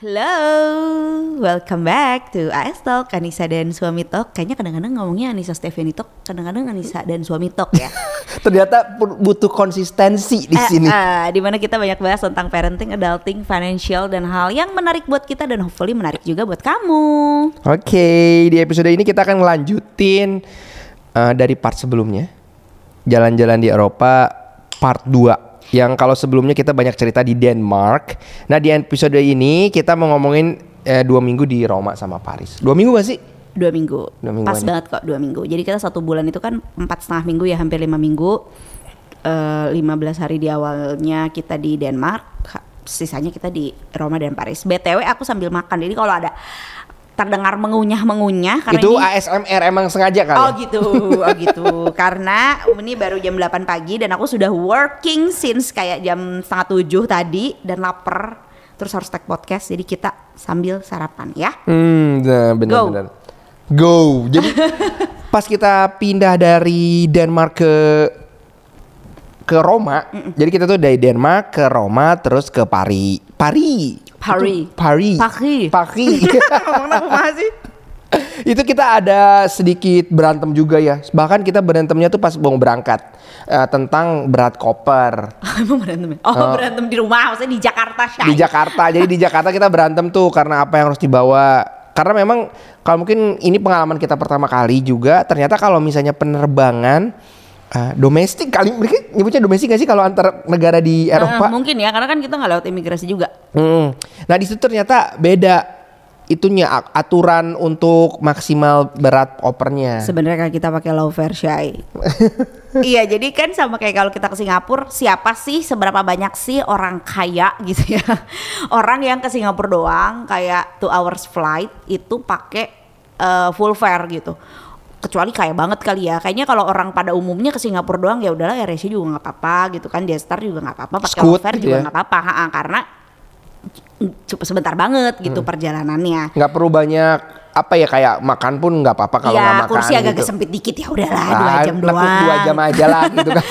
Halo, welcome back to AS Talk, Anissa dan Suami Talk. Kayaknya kadang-kadang ngomongnya Anissa Stephanie Talk, kadang-kadang Anissa dan Suami Talk ya. Ternyata butuh konsistensi di Eh, sini. eh, di mana kita banyak bahas tentang parenting, adulting, financial, dan hal yang menarik buat kita dan hopefully menarik juga buat kamu. Oke, di episode ini kita akan ngelanjutin eh, dari part sebelumnya. Jalan-jalan di Eropa part 2. Yang kalau sebelumnya kita banyak cerita di Denmark. Nah, di episode ini kita mau ngomongin eh, dua minggu di Roma sama Paris. Dua minggu gak sih? Dua minggu, Dua mingguan pas banget kok dua minggu. Jadi kita satu bulan itu kan empat setengah minggu ya, hampir lima minggu. Eh, 15 hari di awalnya kita di Denmark, sisanya kita di Roma dan Paris. BTW aku sambil makan, jadi kalau ada terdengar mengunyah-mengunyah karena Itu ini ASMR emang sengaja kali. Oh ya? gitu, oh gitu. Karena ini baru jam 8 pagi dan aku sudah working since kayak jam setengah tujuh tadi dan lapar. Terus harus take podcast, jadi kita sambil sarapan ya. Hmm, nah, benar Go. Go. Jadi pas kita pindah dari Denmark ke ke Roma, jadi kita tuh dari Denmark ke Roma terus ke Paris. Paris. Paris. Itu Paris. Paris. Paris. Ngomong masih? itu kita ada sedikit berantem juga ya. Bahkan kita berantemnya tuh pas mau berangkat Eh, tentang berat koper. Emang berantem? Oh, berantem di rumah, maksudnya di Jakarta Shay. di Jakarta. Jadi di Jakarta kita berantem tuh karena apa yang harus dibawa. Karena memang kalau mungkin ini pengalaman kita pertama kali juga. Ternyata kalau misalnya penerbangan eh, domestik kali mereka nyebutnya domestik gak sih kalau antar negara di Eh, Eropa? mungkin ya, karena kan kita nggak lewat imigrasi juga. Hmm. Nah di situ ternyata beda itunya aturan untuk maksimal berat opernya. Sebenarnya kayak kita pakai low fare shy. iya, jadi kan sama kayak kalau kita ke Singapura, siapa sih seberapa banyak sih orang kaya gitu ya. Orang yang ke Singapura doang kayak two hours flight itu pakai eh, full fare gitu. Kecuali kaya banget kali ya. Kayaknya kalau orang pada umumnya ke Singapura doang ya udahlah AirAsia juga nggak apa-apa gitu kan, Jetstar juga nggak apa-apa, pakai gitu juga ya. nggak apa-apa, Ha-ha, karena cuma sebentar banget gitu perjalanannya. Nggak perlu banyak apa ya kayak makan pun nggak apa-apa kalau Iya, nggak makan. kursi agak gitu. sempit dikit ya udahlah dua Ah, jam doang. dua jam aja lah gitu kan.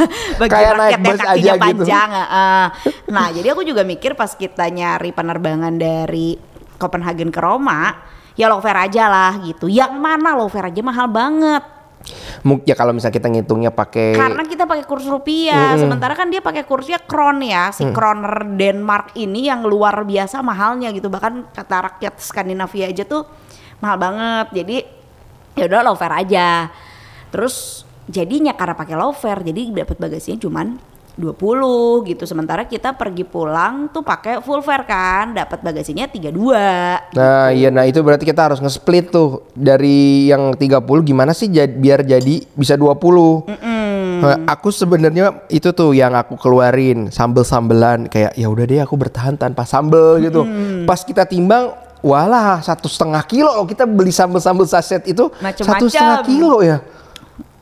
Kayak naik yang bus aja gitu. panjang. heeh. Nah, jadi aku juga mikir pas kita nyari penerbangan dari Copenhagen ke Roma, ya low fare aja lah gitu. Yang mana low fare aja mahal banget. Ya kalau misalnya kita ngitungnya pakai Karena kita pakai kurs rupiah, sementara kan dia pakai kursnya kron ya, Mm. si kroner Denmark ini yang luar biasa mahalnya gitu. Bahkan kata rakyat Skandinavia aja tuh mahal banget. Jadi ya udah low fare aja. Terus jadinya karena pakai low fare, jadi dapat bagasinya cuman 20 gitu. Sementara kita pergi pulang tuh pakai full fare kan, dapat bagasinya 32. Nah, iya nah itu berarti kita harus nge-split tuh dari yang 30 gimana sih jad- biar jadi bisa 20. Nah, aku sebenarnya itu tuh yang aku keluarin sambel-sambelan kayak ya udah deh aku bertahan tanpa sambel gitu. Pas kita timbang walah satu setengah kilo kita beli sambel-sambel saset itu satu setengah kilo ya.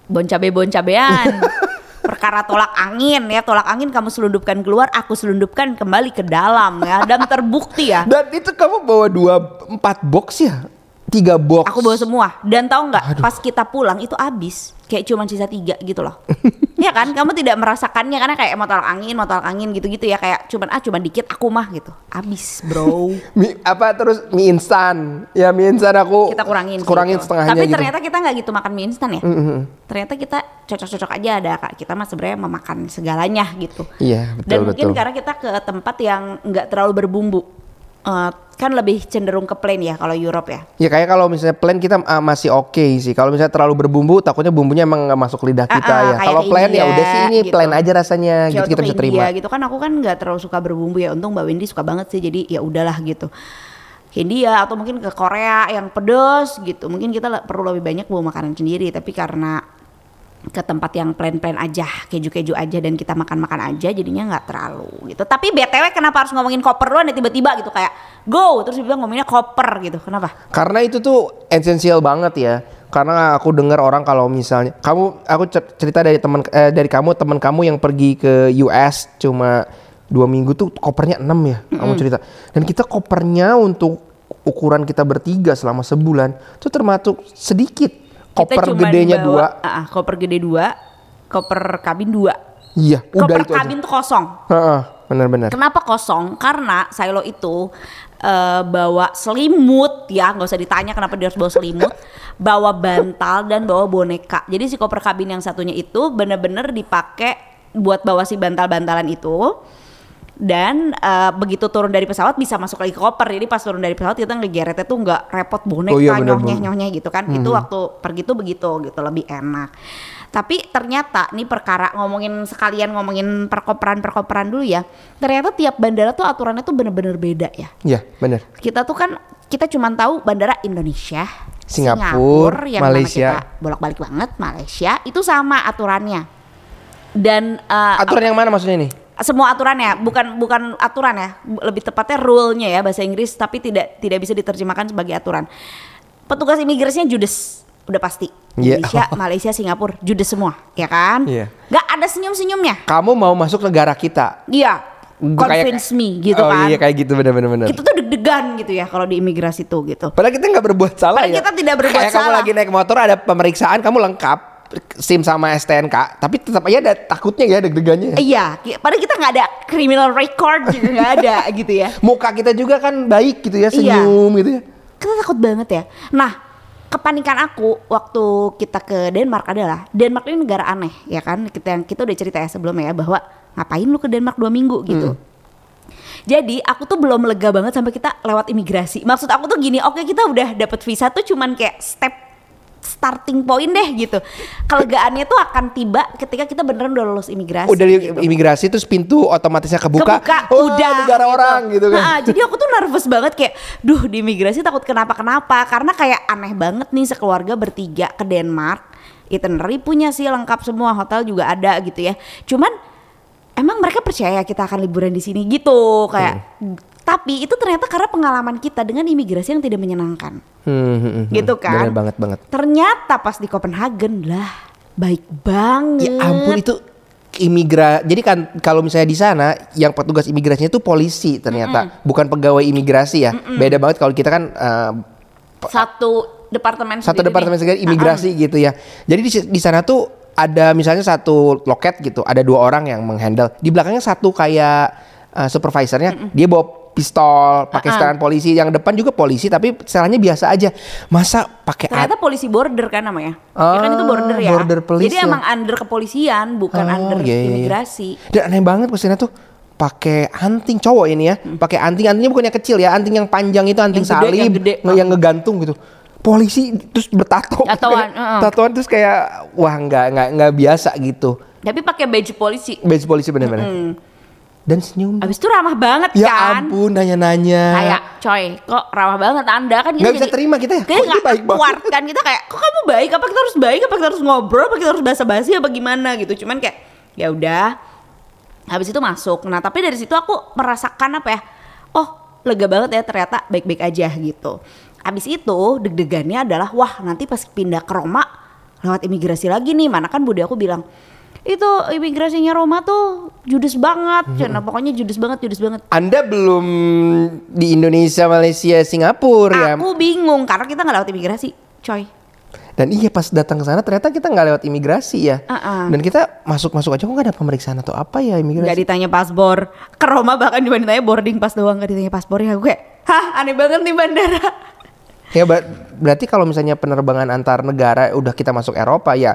bon cabe bon cabean perkara tolak angin ya. Tolak angin kamu selundupkan keluar aku selundupkan kembali ke dalam ya. Dan terbukti ya. Dan itu kamu bawa dua empat box ya? Tiga box. aku bawa semua. Dan tahu nggak pas kita pulang itu habis. Kayak cuma sisa tiga gitu loh ya kan? Kamu tidak merasakannya karena kayak mau tolak angin mau tolak angin gitu-gitu ya. Kayak cuman ah cuman dikit aku mah gitu. Habis bro. Mie, apa terus? Mie instan. Ya mie instan aku kita kurangin kurangin itu. setengahnya tapi gitu. ternyata kita nggak gitu makan mie instan ya? Ternyata kita cocok-cocok aja. Ada kak kita mah sebenarnya memakan segalanya gitu. Iya, betul, dan mungkin betul. karena kita ke tempat yang nggak terlalu berbumbu Eh, kan lebih cenderung ke plain ya kalau Europe ya? Ya kayak kalau misalnya plain kita ah, masih oke sih. Kalau misalnya terlalu berbumbu takutnya bumbunya emang nggak masuk lidah kita Ah, ah, ya. kalau plain ya udah sih ini gitu. plain aja rasanya. Kayak gitu kita bisa terima. India gitu. Kan aku kan nggak terlalu suka berbumbu ya. Untung Mbak Wendy suka banget sih jadi ya udahlah gitu. Ke India atau mungkin ke Korea yang pedes gitu. Mungkin kita perlu lebih banyak bawa makanan sendiri. Tapi karena ke tempat yang plain-plain aja keju-keju aja dan kita makan-makan aja jadinya nggak terlalu gitu. Tapi btw kenapa harus ngomongin koper duluan ya tiba-tiba gitu kayak go terus dia bilang ngomonginnya koper gitu kenapa? Karena itu tuh esensial banget ya. Karena aku dengar orang kalau misalnya kamu aku cer- cerita dari teman eh, dari kamu teman kamu yang pergi ke US cuma dua minggu tuh kopernya 6 ya kamu cerita. Dan kita kopernya untuk ukuran kita bertiga selama sebulan tuh termasuk sedikit koper cuman gedenya bawa- dua. Ah, koper gede dua koper kabin dua. Iya udah koper itu aja. kabin tuh kosong. Heeh, benar-benar. Kenapa kosong? Karena silo itu eh, bawa selimut ya nggak usah ditanya kenapa dia harus bawa selimut bawa bantal dan bawa boneka. Jadi si koper kabin yang satunya itu bener-bener dipakai buat bawa si bantal-bantalan itu dan eh, begitu turun dari pesawat bisa masuk lagi ke koper jadi pas turun dari pesawat kita ngegeretnya tuh nggak repot boneka Oh iya, nyohnya bener. nyohnya gitu kan itu waktu pergi tuh begitu gitu lebih enak tapi ternyata nih perkara ngomongin sekalian ngomongin perkoperan perkoperan dulu ya ternyata tiap bandara tuh aturannya tuh bener-bener beda ya Iya, bener. kita tuh kan kita cuma tahu bandara Indonesia Singapura, yang mana Malaysia. kita bolak-balik banget Malaysia itu sama aturannya dan eh, Aturan yang mana maksudnya nih? Semua aturannya bukan bukan aturan ya lebih tepatnya rule-nya ya bahasa Inggris tapi tidak tidak bisa diterjemahkan sebagai aturan petugas imigrasinya judes udah pasti Iya. Indonesia Malaysia Singapura judes semua ya kan Iya. nggak ada senyum senyumnya Kamu mau masuk negara kita. iya Gua kayak- convince me gitu oh, kan iya kayak gitu bener-bener. bener. kita tuh deg-degan gitu ya kalau di imigrasi tuh gitu Padahal kita nggak berbuat salah Padahal ya. kita tidak berbuat Kayak kamu salah. lagi naik motor ada pemeriksaan kamu lengkap SIM sama STNK, tapi tetap aja ada takutnya ya deg-degannya. iya ki- padahal kita nggak ada criminal record juga nggak ada gitu ya Muka kita juga kan baik gitu ya, Iya. senyum gitu ya. kita takut banget ya. Nah, kepanikan aku waktu kita ke Denmark adalah Denmark ini negara aneh ya kan. Kita yang kita udah cerita ya sebelumnya ya bahwa ngapain lu ke Denmark dua minggu gitu. Jadi aku tuh belum lega banget sampai kita lewat imigrasi. Maksud aku tuh gini, oke kita udah dapet visa tuh cuman kayak step starting point deh gitu. Kelegaannya tuh akan tiba ketika kita beneran udah lulus imigrasi. Udah gitu. imigrasi terus pintu otomatisnya kebuka. kebuka Wah, udah negara orang gitu kan. Nah, jadi aku tuh nervous banget kayak duh di imigrasi takut kenapa-kenapa karena kayak aneh banget nih sekeluarga bertiga ke Denmark itinerary punya sih lengkap semua hotel juga ada gitu ya cuman emang mereka percaya kita akan liburan di sini gitu kayak tapi itu ternyata karena pengalaman kita dengan imigrasi yang tidak menyenangkan. Hmm, hmm, hmm, gitu kan? Bener banget banget. ternyata pas di Copenhagen lah baik banget. Ya ampun itu imigra jadi kan kalau misalnya di sana yang petugas imigrasinya itu polisi ternyata. Bukan pegawai imigrasi ya. Beda banget kalau kita kan eh, satu departemen satu departemen segala imigrasi gitu ya. Jadi di, di sana tuh ada misalnya satu loket gitu ada dua orang yang menghandle. Di belakangnya satu kayak eh, supervisornya dia bawa pistol pakai Ah-ah. setelan polisi yang depan juga polisi tapi setelannya biasa aja masa pakai Ternyata polisi border kan namanya. ya kan itu Ah, border ya. border police Jadi ya. emang under kepolisian, bukan Oh, under iya, iya, iya. imigrasi. Dan aneh banget ke sana tuh pakai anting cowok ini ya, pakai anting antingnya bukan yang kecil ya, anting yang panjang itu anting Hmm. Yang gede, salib, yang gede. yang ngegantung gitu. Polisi terus bertato, Tatoan, kayak- heeh. tatoan terus kayak wah nggak nggak nggak biasa gitu. Tapi pakai baju polisi. Baju polisi bener-bener. Dan senyum. Abis itu ramah banget Ya kan. ampun nanya-nanya. Kayak coy, kok ramah banget Anda kan kita Nggak bisa terima kita ya, Kayak nggak baik banget? kuat kan kita kayak kok kamu baik apa kita harus baik apa kita harus ngobrol apa kita harus basa-basi apa gimana gitu. Cuman kayak ya udah. Habis itu masuk. Nah, tapi dari situ aku merasakan apa ya? Oh, lega banget ya ternyata baik-baik aja gitu. Habis itu deg-degannya adalah wah nanti pas pindah ke Roma lewat imigrasi lagi nih. Mana kan budi aku bilang itu imigrasinya Roma tuh judes banget. Nah, pokoknya judes banget, judes banget. Anda belum di Indonesia, Malaysia, Singapura ya. Aku bingung karena kita nggak lewat imigrasi, coy. Dan iya pas datang ke sana ternyata kita nggak lewat imigrasi ya. Uh-uh. Dan kita masuk-masuk aja kok nggak ada pemeriksaan atau apa ya imigrasi. Nggak ditanya paspor. Ke Roma bahkan cuma ditanya boarding pass doang, nggak ditanya paspor ya gue. Hah, aneh banget nih bandara. Ya ber- berarti kalau misalnya penerbangan antar negara udah kita masuk Eropa ya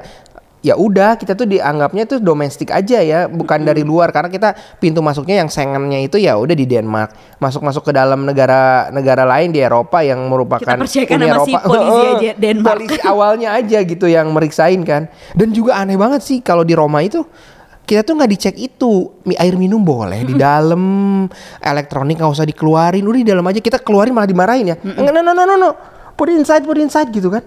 ya udah kita tuh dianggapnya tuh domestik aja ya bukan dari luar. Karena kita pintu masuknya yang Schengennya itu ya udah di Denmark. Masuk-masuk ke dalam negara-negara lain di Eropa yang merupakan Kita Uni sama si Eropa. polisi aja Denmark. polisi awalnya aja gitu yang meriksain kan. Dan juga aneh banget sih kalau di Roma itu kita tuh nggak dicek itu. Air minum boleh di dalam elektronik nggak usah dikeluarin. Udah di dalam aja kita keluarin malah dimarahin ya. No no no no no. Put inside put inside gitu kan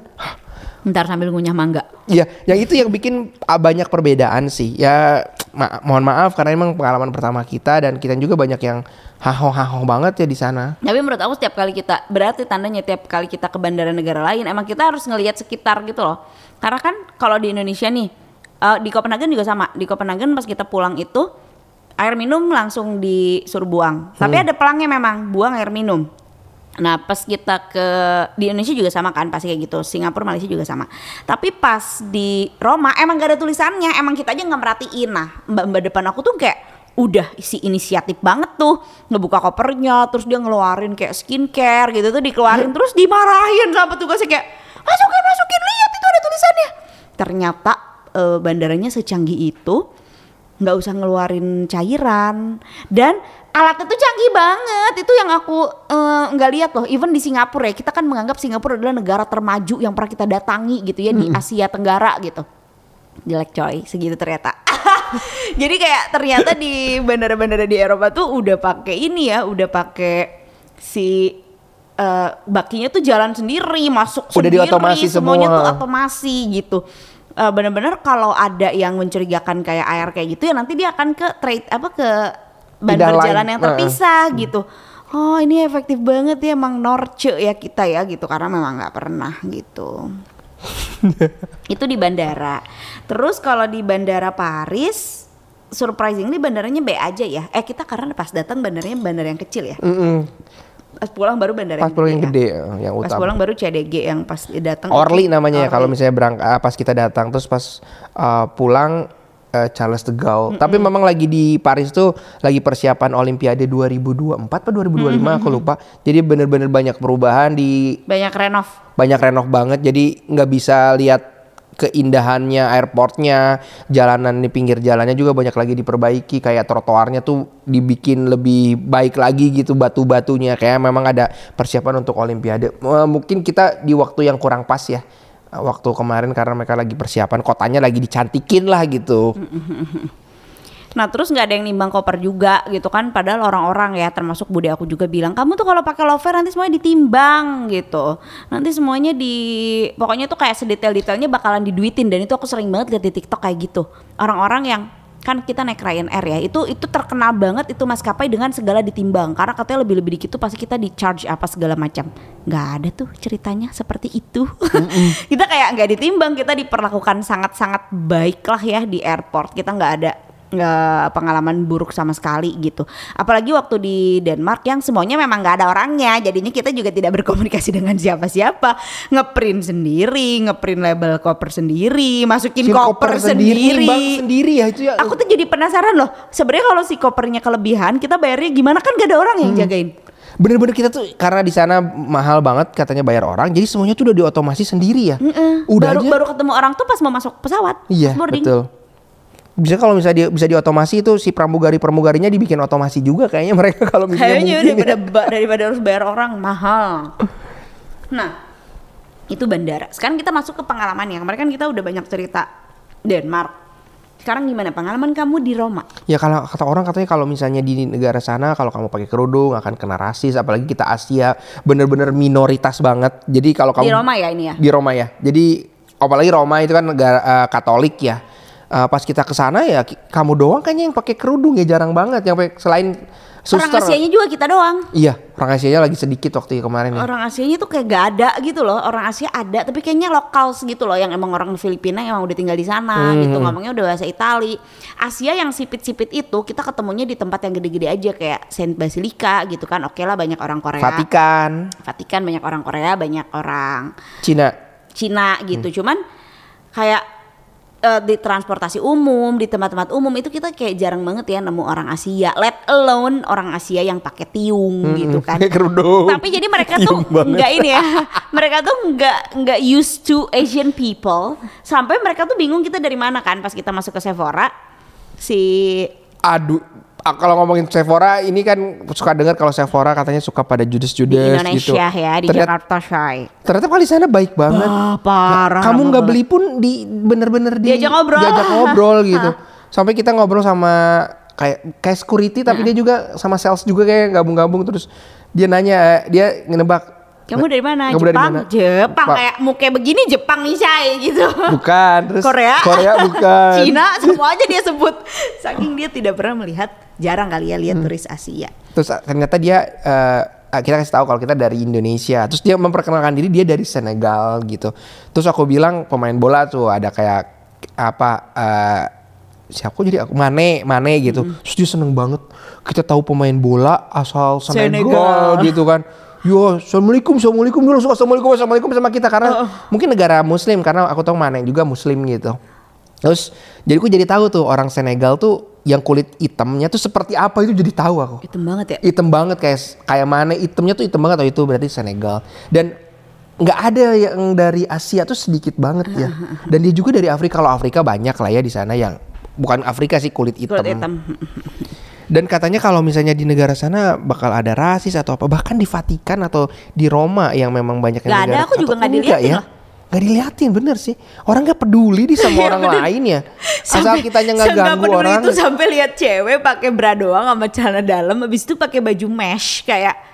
Ntar sambil ngunyah mangga. Iya, yang itu yang bikin ah, banyak perbedaan sih. Ya, ma- mohon maaf karena emang pengalaman pertama kita dan kita juga banyak yang haho-haho banget ya di sana. Tapi menurut aku setiap kali kita berarti tandanya tiap kali kita ke bandara negara lain emang kita harus ngelihat sekitar gitu loh. Karena kan kalau di Indonesia nih eh, di Copenhagen juga sama. Di Copenhagen pas kita pulang itu air minum langsung disuruh buang. Tapi ada pelangnya memang buang air minum. Nah pas kita ke di Indonesia juga sama kan pasti kayak gitu. Singapura, Malaysia juga sama. Tapi pas di Roma emang gak ada tulisannya. Emang kita aja nggak merhatiin. Nah mbak-mbak depan aku tuh kayak udah isi inisiatif banget tuh ngebuka kopernya terus dia ngeluarin kayak skincare gitu tuh dikeluarin terus dimarahin sama petugasnya kayak masukin masukin lihat itu ada tulisannya ternyata eh, bandaranya secanggih itu nggak usah ngeluarin cairan dan alatnya tuh canggih banget. Itu yang aku eh, nggak lihat loh. Even di Singapura ya kita kan menganggap Singapura adalah negara termaju yang pernah kita datangi gitu ya di Asia Tenggara gitu. Jelek coy segitu ternyata. Jadi kayak ternyata di bandara-bandara di Eropa tuh udah pakai ini ya udah pakai si eh, bakinya tuh jalan sendiri masuk Udah sendiri diotomasi semuanya semua. tuh otomasi gitu. Eh, bener-bener kalau ada yang mencurigakan kayak air kayak gitu ya nanti dia akan ke trade apa ke bandar Bidang lain. jalan yang terpisah gitu oh ini efektif banget ya emang norce ya kita ya gitu karena memang nggak pernah gitu itu di bandara terus kalau di bandara Paris surprisingly bandaranya B aja ya eh kita karena pas datang bandaranya bandara yang kecil ya Mm-mm. pas pulang baru bandara Pas pulang yang ya. gede eh, yang pas utama. pulang baru CDG yang pas datang Orly namanya ya kalau Orly. misalnya berangkat pas kita datang terus pas uh, pulang uh, Charles de Gaulle. Tapi memang lagi di Paris tuh lagi persiapan Olimpiade 2024 atau 2025 aku lupa. Jadi bener-bener banyak perubahan di banyak renov. Banyak renov banget. Jadi nggak bisa lihat keindahannya airportnya jalanan di pinggir jalannya juga banyak lagi diperbaiki. Kayak trotoarnya tuh dibikin lebih baik lagi gitu batu-batunya. Kayak memang ada persiapan untuk olimpiade. Eh, mungkin kita di waktu yang kurang pas ya waktu kemarin karena mereka lagi persiapan kotanya lagi dicantikin lah gitu. Nah terus nggak ada yang nimbang koper juga gitu kan Padahal orang-orang ya termasuk bude aku juga bilang Kamu tuh kalau pakai lover nanti semuanya ditimbang gitu. Nanti semuanya di Pokoknya tuh kayak sedetail-detailnya bakalan diduitin Dan itu aku sering banget lihat di tiktok kayak gitu. Orang-orang yang kan kita naik Ryanair ya itu itu terkenal banget itu maskapai dengan segala ditimbang. Karena katanya lebih lebih dikit tuh pasti kita di charge apa segala macam. Nggak ada tuh ceritanya seperti itu. Kita kayak nggak ditimbang kita diperlakukan sangat sangat baik lah ya di airport. Kita nggak ada nggak pengalaman buruk sama sekali gitu. Apalagi waktu di Denmark yang semuanya memang nggak ada orangnya, jadinya kita juga tidak berkomunikasi dengan siapa-siapa. Ngeprint sendiri, ngeprint label koper sendiri, masukin Si koper, sendiri. nimbang sendiri ya itu ya Aku tuh jadi penasaran loh. Sebenarnya kalau si kopernya kelebihan, kita bayarnya gimana kan gak ada orang yang jagain. bener-bener kita tuh karena di sana mahal banget katanya bayar orang jadi semuanya tuh udah diotomasi sendiri ya udah baru aja baru ketemu orang tuh pas mau masuk pesawat. Iya betul. Bisa kalau misalnya di, bisa diotomasi itu si pramugari pramugarinya dibikin otomasi juga kayaknya mereka kalau misalnya Kayaknya daripada ya. daripada harus bayar orang mahal. Nah, itu bandara. Sekarang kita masuk ke pengalaman yang kemarin kan kita udah banyak cerita Denmark. Sekarang gimana pengalaman kamu di Roma? Ya kalau kata orang katanya kalau misalnya di negara sana kalau kamu pakai kerudung akan kena rasis apalagi kita Asia bener-bener minoritas banget. Jadi kalau kamu Di Roma ya ini ya? Di Roma ya. Jadi apalagi Roma itu kan negara eh, Katolik ya. Eh, pas kita ke sana ya kamu doang kayaknya yang pakai kerudung ya jarang banget yang pakai selain Orang suster. Asianya juga kita doang. Iya, orang Asianya lagi sedikit waktu kemarin ya. Orang Asianya tuh kayak gak ada gitu loh. Orang Asia ada, tapi kayaknya lokal gitu loh. Yang emang orang Filipina yang emang udah tinggal di sana Hmm. gitu. Ngomongnya udah bahasa Itali. Asia yang sipit-sipit itu kita ketemunya di tempat yang gede-gede aja kayak Saint Basilica gitu kan. Oke lah banyak orang Korea. Vatikan, Vatikan banyak orang Korea, banyak orang Cina. Cina gitu. Hmm. Cuman kayak eh, di transportasi umum, di tempat-tempat umum itu kita kayak jarang banget ya nemu orang Asia. Let alone orang Asia yang pakai tiung gitu kan. kerudung. Tapi jadi mereka tuh Tiung nggak ini ya. mereka tuh nggak nggak used to Asian people. Sampai mereka tuh bingung kita dari mana kan pas kita masuk ke Sephora. Si Aduh, kalau ngomongin Sephora ini kan suka dengar kalau Sephora katanya suka pada di judes-judes gitu. Indonesia ya, di ternyata, Jakarta Shay. ternyata kalau di sana baik banget. Wah, parah. Kamu nggak beli pun di bener-bener di Diajak ngobrol. diajak ngobrol gitu. Sampai kita ngobrol sama kayak kayak security tapi dia juga sama sales juga kayak gabung-gabung terus dia nanya dia ngebak Kamu dari mana? Kamu dari Jepang. mana? Jepang Pak. kayak muka begini Jepang nih Shay gitu. bukan terus Korea. Korea bukan Cina semua aja dia sebut. Saking dia tidak pernah melihat jarang kali ya lihat Hmm. turis Asia. Terus ah, ternyata dia eh, ah, kita kasih tahu kalau kita dari Indonesia. Terus dia memperkenalkan diri dia dari Senegal gitu. Terus aku bilang pemain bola tuh ada kayak apa eh siapa jadi aku Mane Mane gitu. Terus dia seneng banget. Kita tahu pemain bola asal Senegal, Senegal. gitu kan. Yo, assalamualaikum, assalamualaikum dia langsung assalamualaikum, assalamualaikum sama kita karena mungkin negara Muslim karena aku tahu Mane juga Muslim gitu. Terus jadi aku jadi tahu tuh orang Senegal tuh yang kulit hitamnya tuh seperti apa itu jadi tahu aku. Hitam banget ya. Hitam banget kayak kayak mana hitamnya tuh hitam banget oh itu berarti Senegal. Dan nggak ada yang dari Asia tuh sedikit banget ya. Dan dia juga dari Afrika. Kalau Afrika banyak lah ya di sana yang bukan Afrika sih kulit hitam. Kulit hitam. Dan katanya kalau misalnya di negara sana bakal ada rasis atau apa, bahkan di Vatikan atau di Roma yang memang banyak yang ada, negara aku juga nggak enggak diliatin ya. Nggak diliatin bener sih. Orang nggak peduli di sama Iya, orang lain ya. Asal kitanya nggak ganggu peduli orang. itu sampai lihat cewek pakai bra doang sama celana dalam habis itu pakai baju mesh kayak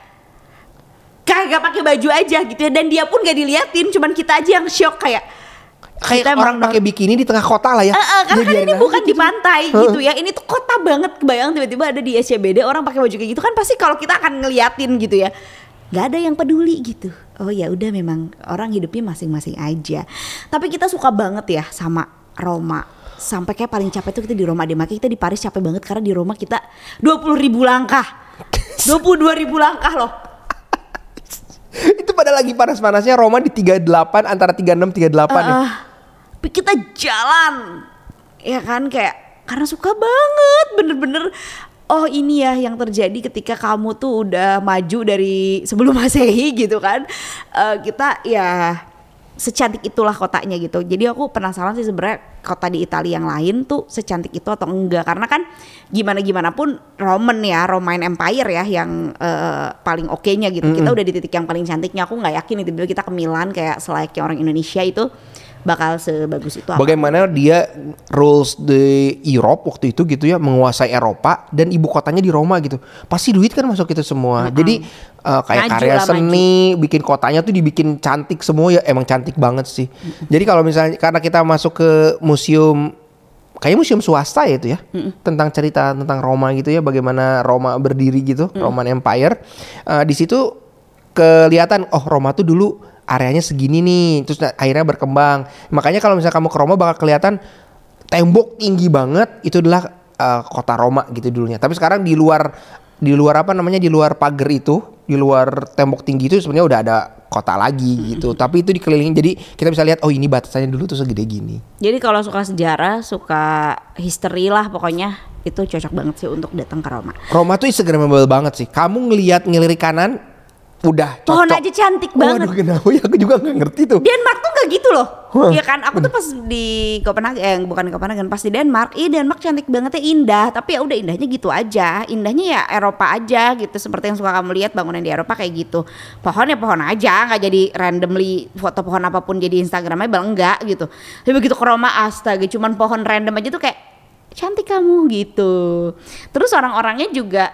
kayak gak pakai baju aja gitu ya dan dia pun gak diliatin cuman kita aja yang shock kayak Kayak kita orang pakai bikini di tengah kota lah ya. Eh, eh, karena Ya kan ini bukan di gitu. pantai gitu ya. Ini tuh kota banget. Kebayang tiba-tiba ada di SCBD orang pakai baju kayak gitu kan pasti kalau kita akan ngeliatin gitu ya. Gak ada yang peduli gitu. Oh ya udah memang orang hidupnya masing-masing aja. Tapi kita suka banget ya sama Roma. Sampai kayak paling capek tuh kita di Roma deh. Makanya kita di Paris capek banget karena di Roma kita 20 ribu langkah. 22 ribu langkah loh. itu pada lagi panas-panasnya Roma di 38 antara 36 38 ya. Ah, tapi kita jalan. Ya kan kayak karena suka banget bener-bener. Oh ini ya yang terjadi ketika kamu tuh udah maju dari sebelum masehi gitu kan. Eh, kita ya secantik itulah kotanya gitu. Jadi aku penasaran sih sebenarnya kota di Italia yang lain tuh secantik itu atau enggak. Karena kan gimana gimana pun Roman ya Roman Empire ya yang eh, paling oke-nya gitu. Kita udah di titik yang paling cantiknya. Aku nggak yakin nih tiba-tiba kita ke Milan kayak selayaknya orang Indonesia itu bakal sebagus itu apa. Bagaimana dia rules di Europe waktu itu gitu ya menguasai Eropa dan ibu kotanya di Roma gitu. Pasti duit kan masuk itu semua. Jadi uh, kayak Maju karya lah, seni, bikin kotanya tuh dibikin cantik semua ya emang cantik banget sih. Jadi kalau misalnya karena kita masuk ke museum kayak museum swasta ya itu ya tentang cerita tentang Roma gitu ya bagaimana Roma berdiri gitu Roman Empire. Eh, di situ kelihatan oh Roma tuh dulu areanya segini nih terus akhirnya berkembang. Makanya kalau misalnya kamu ke Roma bakal kelihatan tembok tinggi banget itu adalah eh, kota Roma gitu dulunya. Tapi sekarang di luar di luar apa namanya di luar pagar itu di luar tembok tinggi itu sebenarnya udah ada kota lagi gitu. Tapi itu dikelilingin jadi kita bisa lihat oh ini batasannya dulu tuh segede gini. Jadi kalau suka sejarah suka history lah pokoknya itu cocok banget sih untuk datang ke Roma. Roma tuh instagramable banget sih. Kamu ngelihat ngelirik kanan, udah pohon cocok. aja cantik banget. Waduh kenapa ya? Aku juga nggak ngerti tuh. Denmark tuh gak gitu loh. Hah. Iya kan? Aku tuh pas di Copenhagen eh, bukan di Copenhagen pas di Denmark. Iya Denmark cantik banget ya indah. Tapi ya udah indahnya gitu aja. Indahnya ya Eropa aja gitu. Seperti yang suka kamu lihat bangunan di Eropa kayak gitu. Pohon ya pohon aja. Nggak jadi randomly foto pohon apa pun jadi Instagramnya bang enggak gitu. Tapi begitu ke Roma astaga. Cuman pohon random aja tuh kayak cantik kamu gitu. Terus orang-orangnya juga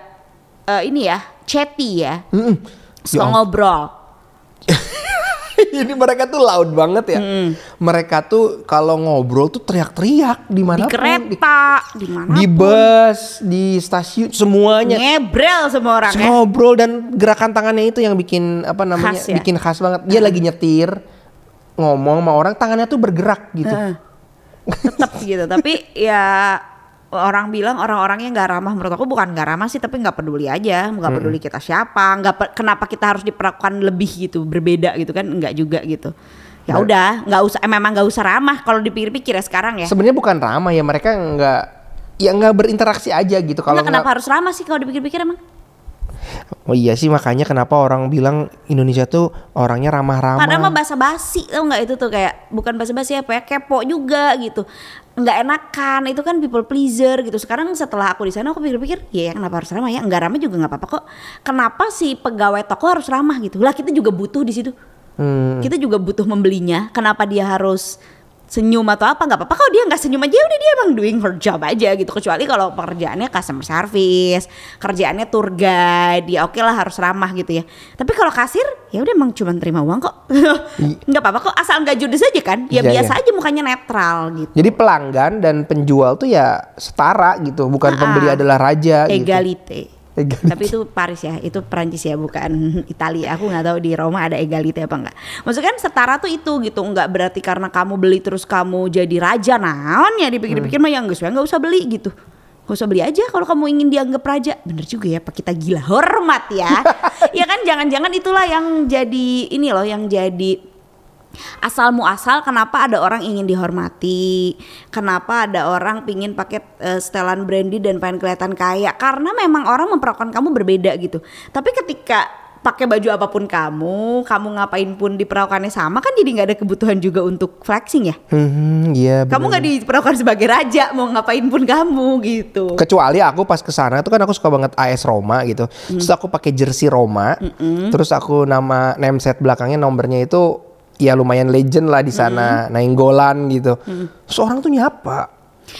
eh, ini ya chatty ya. Mm-mm. Suka Ya ngobrol Ini mereka tuh loud banget ya. Mereka tuh kalau ngobrol tuh teriak-teriak di mana di kereta di mana di bus, di stasiun semuanya. ngebrel semua orang ya Ngobrol dan gerakan tangannya itu yang bikin apa namanya? Khas ya? Bikin khas banget. Dia lagi nyetir ngomong sama orang tangannya tuh bergerak gitu. Heeh. tetap gitu tapi ya orang bilang orang-orangnya nggak ramah. Menurut aku bukan nggak ramah sih tapi nggak peduli aja. Nggak peduli kita siapa. Nggak pe- kenapa kita harus diperlakukan lebih gitu berbeda gitu kan? Nggak juga gitu. Ya Nah. udah nggak usah eh, memang nggak usah ramah kalau dipikir-pikir ya sekarang ya. Sebenarnya bukan ramah ya mereka nggak ya nggak berinteraksi aja gitu kalau Nggak, kenapa harus ramah sih kalau dipikir-pikir emang Oh iya sih makanya kenapa orang bilang Indonesia tuh orangnya ramah-ramah. Padahal mah basa-basi tau nggak itu tuh? Kayak bukan basa-basi apa ya kepo juga gitu. Nggak enakan itu kan people pleaser gitu. Sekarang setelah aku di sana aku pikir-pikir ya kenapa harus ramah ya? Nggak ramah juga nggak apa-apa kok. Kenapa si pegawai toko harus ramah gitu? Lah kita juga butuh di situ. Hmm. kita juga butuh membelinya. Kenapa dia harus senyum atau apa nggak apa-apa. Kalau dia nggak senyum aja udah dia emang doing her job aja gitu. Kecuali kalau pekerjaannya customer service kerjaannya tour guide ya oke lah harus ramah gitu ya. Tapi kalau kasir ya udah emang cuma terima uang kok. Nggak apa-apa kok asal nggak judes aja kan. Ya Iya, biasa iya. aja mukanya netral gitu. Jadi pelanggan dan penjual tuh ya setara gitu, bukan Ah, pembeli adalah raja gitu. egalite Egalite. Tapi itu Paris ya itu Perancis ya bukan Italia. Aku nggak tahu di Roma ada egalite apa enggak maksudnya kan setara tuh itu gitu nggak berarti karena kamu beli terus kamu jadi raja naon ya dipikir-pikir mah yang nggak usah beli gitu. Gak usah beli aja kalau kamu ingin dianggap raja. Bener juga ya Pak kita gila hormat ya. Ya kan jangan-jangan itulah yang jadi Ini loh yang jadi asal muasal kenapa ada orang ingin dihormati kenapa ada orang pingin pakai eh, setelan brandy dan pengen kelihatan kaya karena memang orang memperlakukan kamu berbeda gitu tapi ketika pakai baju apa pun kamu kamu ngapain pun diperlakukannya sama kan jadi nggak ada kebutuhan juga untuk flexing ya Hmm, iya. kamu bener. nggak diperlakukan sebagai raja mau ngapain pun kamu gitu Kecuali aku pas ke sana tuh kan aku suka banget AS Roma gitu. Hmm. Terus aku pakai jersey Roma. Terus aku nama name set belakangnya nomornya itu ya lumayan legend lah di Hmm. sana, Nainggolan gitu. Terus orang tuh nyapa.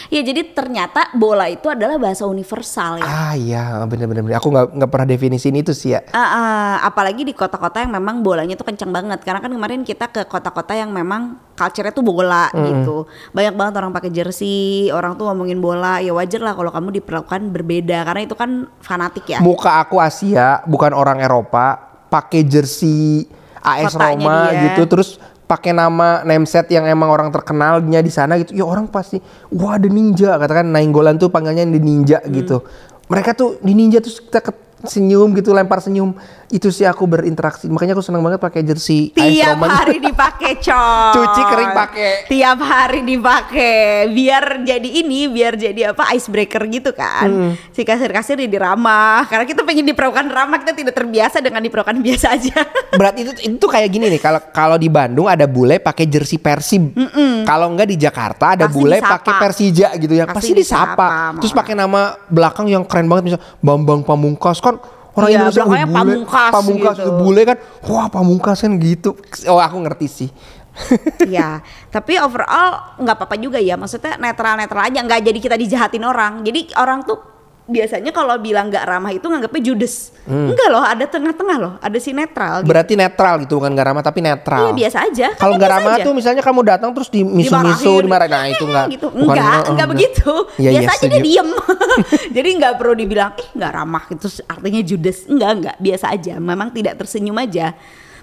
ya jadi ternyata bola itu adalah bahasa universal ya Ah iya, bener-bener. Aku nggak nggak pernah definisiin itu sih ya. Ah, ah, apalagi di kota-kota yang memang bolanya tuh kencang banget karena kan kemarin kita ke kota-kota yang memang culture-nya tuh bola gitu banyak banget orang pakai jersey orang tuh ngomongin bola ya wajar lah kalau kamu diperlakukan berbeda karena itu kan fanatik ya Muka aku Asia, bukan orang Eropa, pakai jersey AS Kotanya Roma dia. gitu, terus pakai nama name set yang emang orang terkenalnya di sana gitu. Ya orang pasti, wah ada ninja, katakan Nainggolan tuh panggilnya di ninja Hmm. gitu. Mereka tuh di ninja terus kita senyum gitu, lempar senyum. Itu sih aku berinteraksi. Makanya aku senang banget pakai jersey tiap hari dipakai coy Cuci kering pakai. tiap hari dipakai biar jadi ini biar jadi apa icebreaker gitu kan Hmm. si kasir-kasir jadi ramah karena kita pengen diperlakukan ramah kita tidak terbiasa dengan diperlakukan biasa aja Berarti itu itu kayak gini nih. Kalau kalau di Bandung ada bule pakai jersey Persib. Kalau enggak di Jakarta ada Pasti bule pakai Persija gitu ya. Pasti Pasti, disapa. disapa Terus pakai nama belakang yang keren banget misal Bambang Pamungkas kan orang Iya, Indonesia belakangnya "Wih, bule, Pamungkas Pamungkas gitu. bule kan. Wah, Pamungkas kan gitu. Oh, aku ngerti sih. ya tapi overall nggak apa-apa juga ya maksudnya netral-netral aja nggak jadi kita dijahatin orang jadi orang tuh biasanya kalau bilang nggak ramah itu nganggapnya judes enggak loh ada tengah-tengah loh ada si netral gitu. Berarti netral gitu bukan gak ramah tapi netral. Iya, biasa aja. Kan Kalau ya nggak ramah aja. tuh misalnya kamu datang terus di misu-misu dimarahin. Nah, itu enggak. gitu. bukan- enggak, oh, enggak begitu. Iya, iya, Biasa aja dia diem. Jadi enggak perlu dibilang, "Eh, enggak ramah." Itu artinya judes. Enggak, enggak. Biasa aja. Memang tidak tersenyum aja.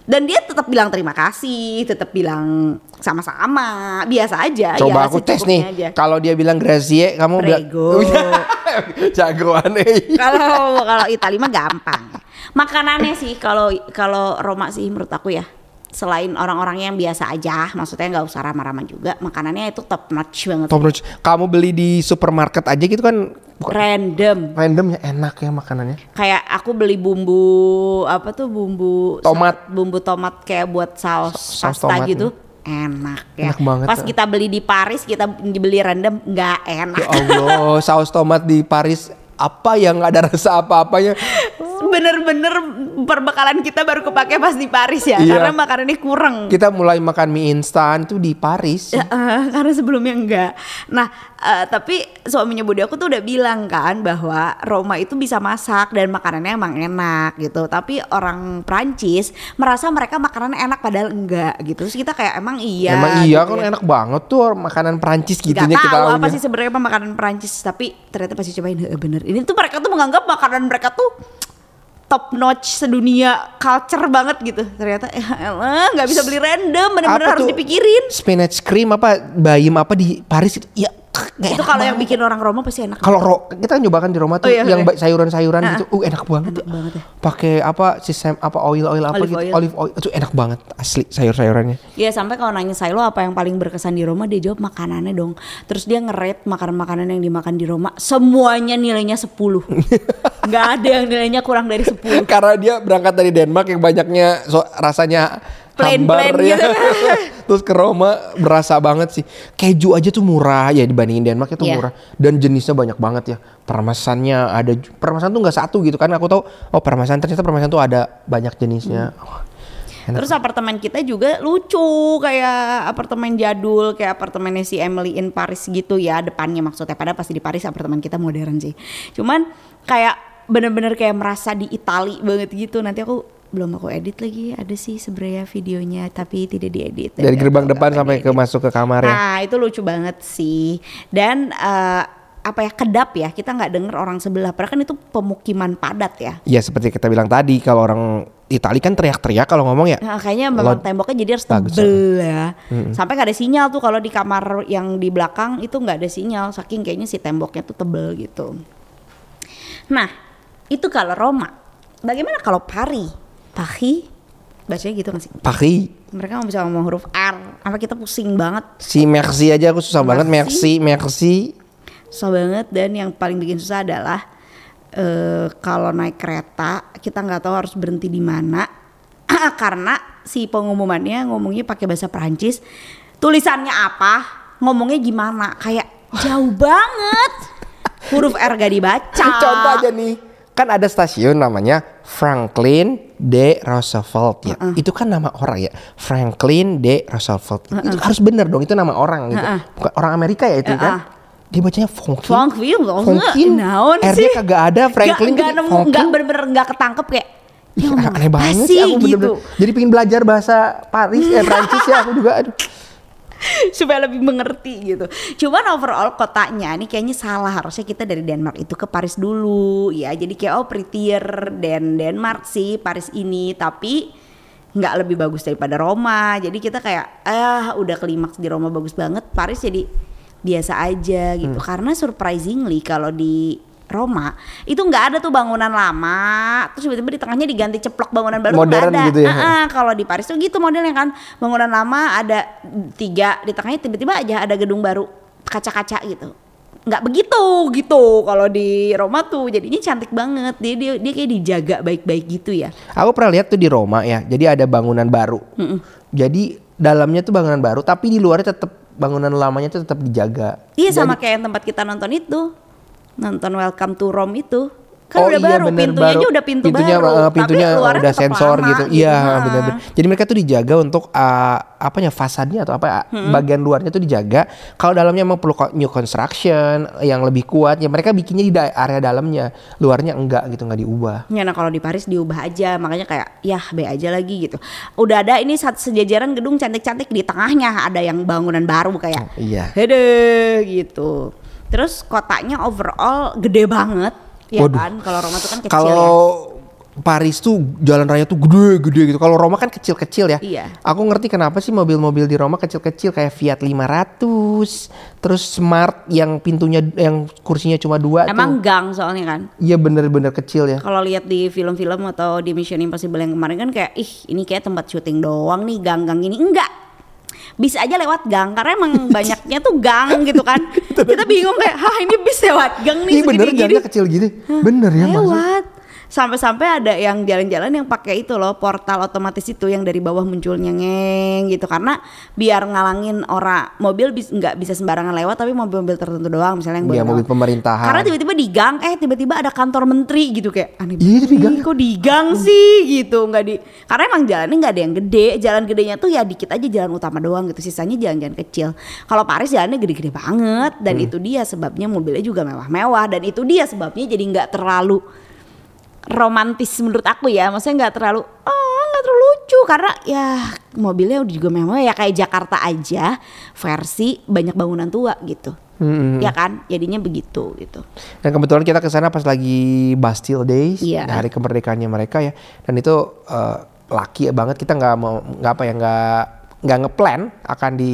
Dan dia tetap bilang terima kasih, tetap bilang sama-sama, biasa aja. Coba ya, aku tes nih. Kalau dia bilang grazie, kamu bilang Prego. jagoan eh. Kalau kalau Itali mah gampang. Makanannya sih kalau kalau Roma sih menurut aku ya selain orang-orang yang biasa aja, maksudnya nggak usah ramah-ramah juga, makanannya itu top notch banget. Top notch. Kamu beli di supermarket aja gitu kan bukan Random. random ya enak ya makanannya. Kayak aku beli bumbu apa tuh bumbu Tomat. bumbu tomat kayak buat saus, Saus pasta tomat, gitu. Enak ya. Enak banget, Pas eh. kita beli di Paris, kita beli random nggak enak. Ya Allah, saus tomat di Paris apa yang nggak ada rasa apa-apanya. Bener-bener perbekalan kita baru kepake pas di Paris ya, Iya. karena makanannya kurang. Kita mulai makan mie instan tuh di Paris. Ya, eh, karena sebelumnya enggak. Nah, eh, tapi suaminya Budi aku tuh udah bilang kan bahwa Roma itu bisa masak dan makanannya emang enak gitu. Tapi orang Prancis merasa mereka makanan enak padahal enggak gitu. Terus kita kayak emang iya. Emang iya gitu kan ya. enak banget tuh makanan Prancis Gak gitunya kita tahu apa sih sebenarnya makanan Prancis tapi ternyata pasti cobain "Heeh, bener. Ini tuh mereka tuh menganggap makanan mereka tuh top notch sedunia culture banget gitu. Ternyata ya elah, nggak bisa beli random, bener-bener harus tuh? dipikirin. Spinach cream apa bayam apa di Paris itu ya nggak Itu kalau yang bikin orang Roma pasti enak. Kalau ro kita nyoba kan di Roma tuh Oh iya, yang ba- sayuran-sayuran gitu, uh enak banget. Enak banget ya. Pakai apa sistem apa oil oil apa Olive gitu, oil. olive oil itu enak banget asli sayur-sayurannya. Ya sampai kalau nanya Silo apa yang paling berkesan di Roma dia jawab makanannya dong. Terus dia nge-rate makanan-makanan yang dimakan di Roma semuanya nilainya 10. Nggak ada yang nilainya kurang dari 10. Karena dia berangkat dari Denmark yang banyaknya so, rasanya hambar Plain-plain ya. gitu. Terus ke Roma berasa banget sih. Keju aja tuh murah ya dibandingin Denmark itu Iya. murah dan jenisnya banyak banget ya. Permasannya ada permasan tuh nggak satu gitu kan. Aku tahu oh permasan ternyata permasan tuh ada banyak jenisnya. Hmm. Enak. Terus apartemen kita juga lucu kayak apartemen jadul kayak apartemennya si Emily in Paris gitu ya depannya maksudnya padahal pasti di Paris apartemen kita modern sih. Cuman kayak bener-bener kayak merasa di Itali banget gitu. Nanti aku belum aku edit lagi ada sih sebenarnya videonya tapi tidak diedit. dari gerbang depan sampai ke masuk ke kamar ya. Nah itu lucu banget sih dan eh, apa ya kedap ya kita nggak denger orang sebelah padahal kan itu pemukiman padat ya. Ya seperti kita bilang tadi kalau orang Itali kan teriak-teriak kalau ngomong ya. Nah, kayaknya memang Lo- temboknya jadi harus tebel ya. Sampai nggak ada sinyal tuh kalau di kamar yang di belakang itu nggak ada sinyal saking kayaknya si temboknya tuh tebel gitu. Nah, itu kalau Roma. Bagaimana kalau Paris? Paris? bacanya gitu gak sih? Paris. Mereka nggak bisa ngomong huruf R, apa kita pusing banget, Si merci aja aku susah banget Merci. merci, merci. susah banget dan yang paling bikin susah adalah eh kalau naik kereta kita nggak tahu harus berhenti di mana karena si pengumumannya ngomongnya pakai bahasa Perancis, tulisannya apa, ngomongnya gimana, kayak jauh banget, huruf R gak dibaca. Contoh aja nih, kan ada stasiun namanya Franklin D. Roosevelt ya. Itu kan nama orang ya, Franklin D. Roosevelt. Itu harus bener dong, itu nama orang gitu. Uh-uh. Bukan orang Amerika ya itu Uh-uh. kan. Dia bacanya Fonkin. Franklin, Fonkin. naon R-nya sih? kagak ada, Franklin Gak, nemu, Fonkin. gak bener-bener gak ketangkep kayak. "Ya aneh banget sih aku gitu. bener-bener. Jadi pengen belajar bahasa Paris eh Prancis ya aku juga aduh. supaya lebih mengerti gitu. Cuman overall kotanya ini kayaknya salah harusnya kita dari Denmark itu ke Paris dulu ya. Jadi kayak oh prettier dan Denmark sih Paris ini tapi nggak lebih bagus daripada Roma. Jadi kita kayak ah udah klimaks di Roma bagus banget. Paris jadi biasa aja gitu. Hmm. Karena surprisingly kalau di Roma itu nggak ada tuh bangunan lama terus tiba-tiba di tengahnya diganti ceplok bangunan baru Modern ada. gitu ya. Ah, kalau di Paris tuh gitu modelnya kan bangunan lama ada tiga di tengahnya tiba-tiba aja ada gedung baru kaca-kaca gitu nggak begitu gitu kalau di Roma tuh jadinya cantik banget dia dia, dia kayak dijaga baik-baik gitu ya Aku pernah lihat tuh di Roma ya. Jadi ada bangunan baru. Jadi dalamnya tuh bangunan baru tapi di luarnya tetap bangunan lamanya tuh tetap dijaga. iya sama Jadi- kayak yang tempat kita nonton itu nonton Welcome to Rome itu kan oh udah iya baru bener, pintunya baru. aja udah pintu pintunya, baru eh, pintunya tapi udah sensor lama gitu. Iya, Ah. benar-benar. Jadi mereka tuh dijaga untuk uh, apanya fasadnya atau apa bagian luarnya tuh dijaga. Kalau dalamnya mau perlu new construction yang lebih kuat, ya mereka bikinnya di area dalamnya. Luarnya enggak gitu, enggak diubah. Ya nah kalau di Paris diubah aja makanya kayak ya B aja lagi gitu. Udah ada ini satu sejajaran gedung cantik-cantik di tengahnya ada yang bangunan baru kayak Iya. hede gitu. Terus kotanya overall gede banget ya Waduh. kan. Kalau Roma tuh kan kecil Kalau ya. Paris tuh jalan raya tuh gede-gede gitu. Kalau Roma kan kecil-kecil ya. Iya. Aku ngerti kenapa sih mobil-mobil di Roma kecil-kecil kayak Fiat 500, terus Smart yang pintunya yang kursinya cuma dua Emang tuh. gang soalnya kan. Iya bener-bener kecil ya. Kalau lihat di film-film atau di Mission Impossible yang kemarin kan kayak ih ini kayak tempat syuting doang nih gang-gang ini enggak bis aja lewat gang karena emang banyaknya tuh gang gitu kan kita bingung kayak hah ini bis lewat gang nih Iya bener jalannya kecil gitu. Bener ya maksud. Sampai-sampai ada yang jalan-jalan yang pakai itu loh portal otomatis itu yang dari bawah muncul nyengeng gitu. Karena biar ngalangin orang mobil bis nggak bisa sembarangan lewat tapi mobil-mobil tertentu doang. Misalnya yang boleh mobil pemerintahan. karena tiba-tiba di gang eh tiba-tiba ada kantor menteri gitu kayak aneh Iya, di gang. kok di gang sih? Gitu nggak di karena emang jalannya nggak ada yang gede. Jalan gedenya tuh ya dikit aja jalan utama doang gitu. Sisanya jalan-jalan kecil. Kalau Paris jalannya gede-gede banget. Dan Hmm. itu dia sebabnya mobilnya juga mewah-mewah. Dan itu dia sebabnya jadi nggak terlalu romantis menurut aku ya maksudnya nggak terlalu oh nggak terlalu lucu karena ya mobilnya udah juga mewah ya kayak Jakarta aja versi banyak bangunan tua gitu Hmm. ya kan jadinya begitu gitu Dan kebetulan kita ke sana pas lagi Bastille Days, Iya. hari kemerdekaannya mereka ya. Dan itu eh, laki banget kita nggak mau nggak apa ya nggak nggak ngeplan akan di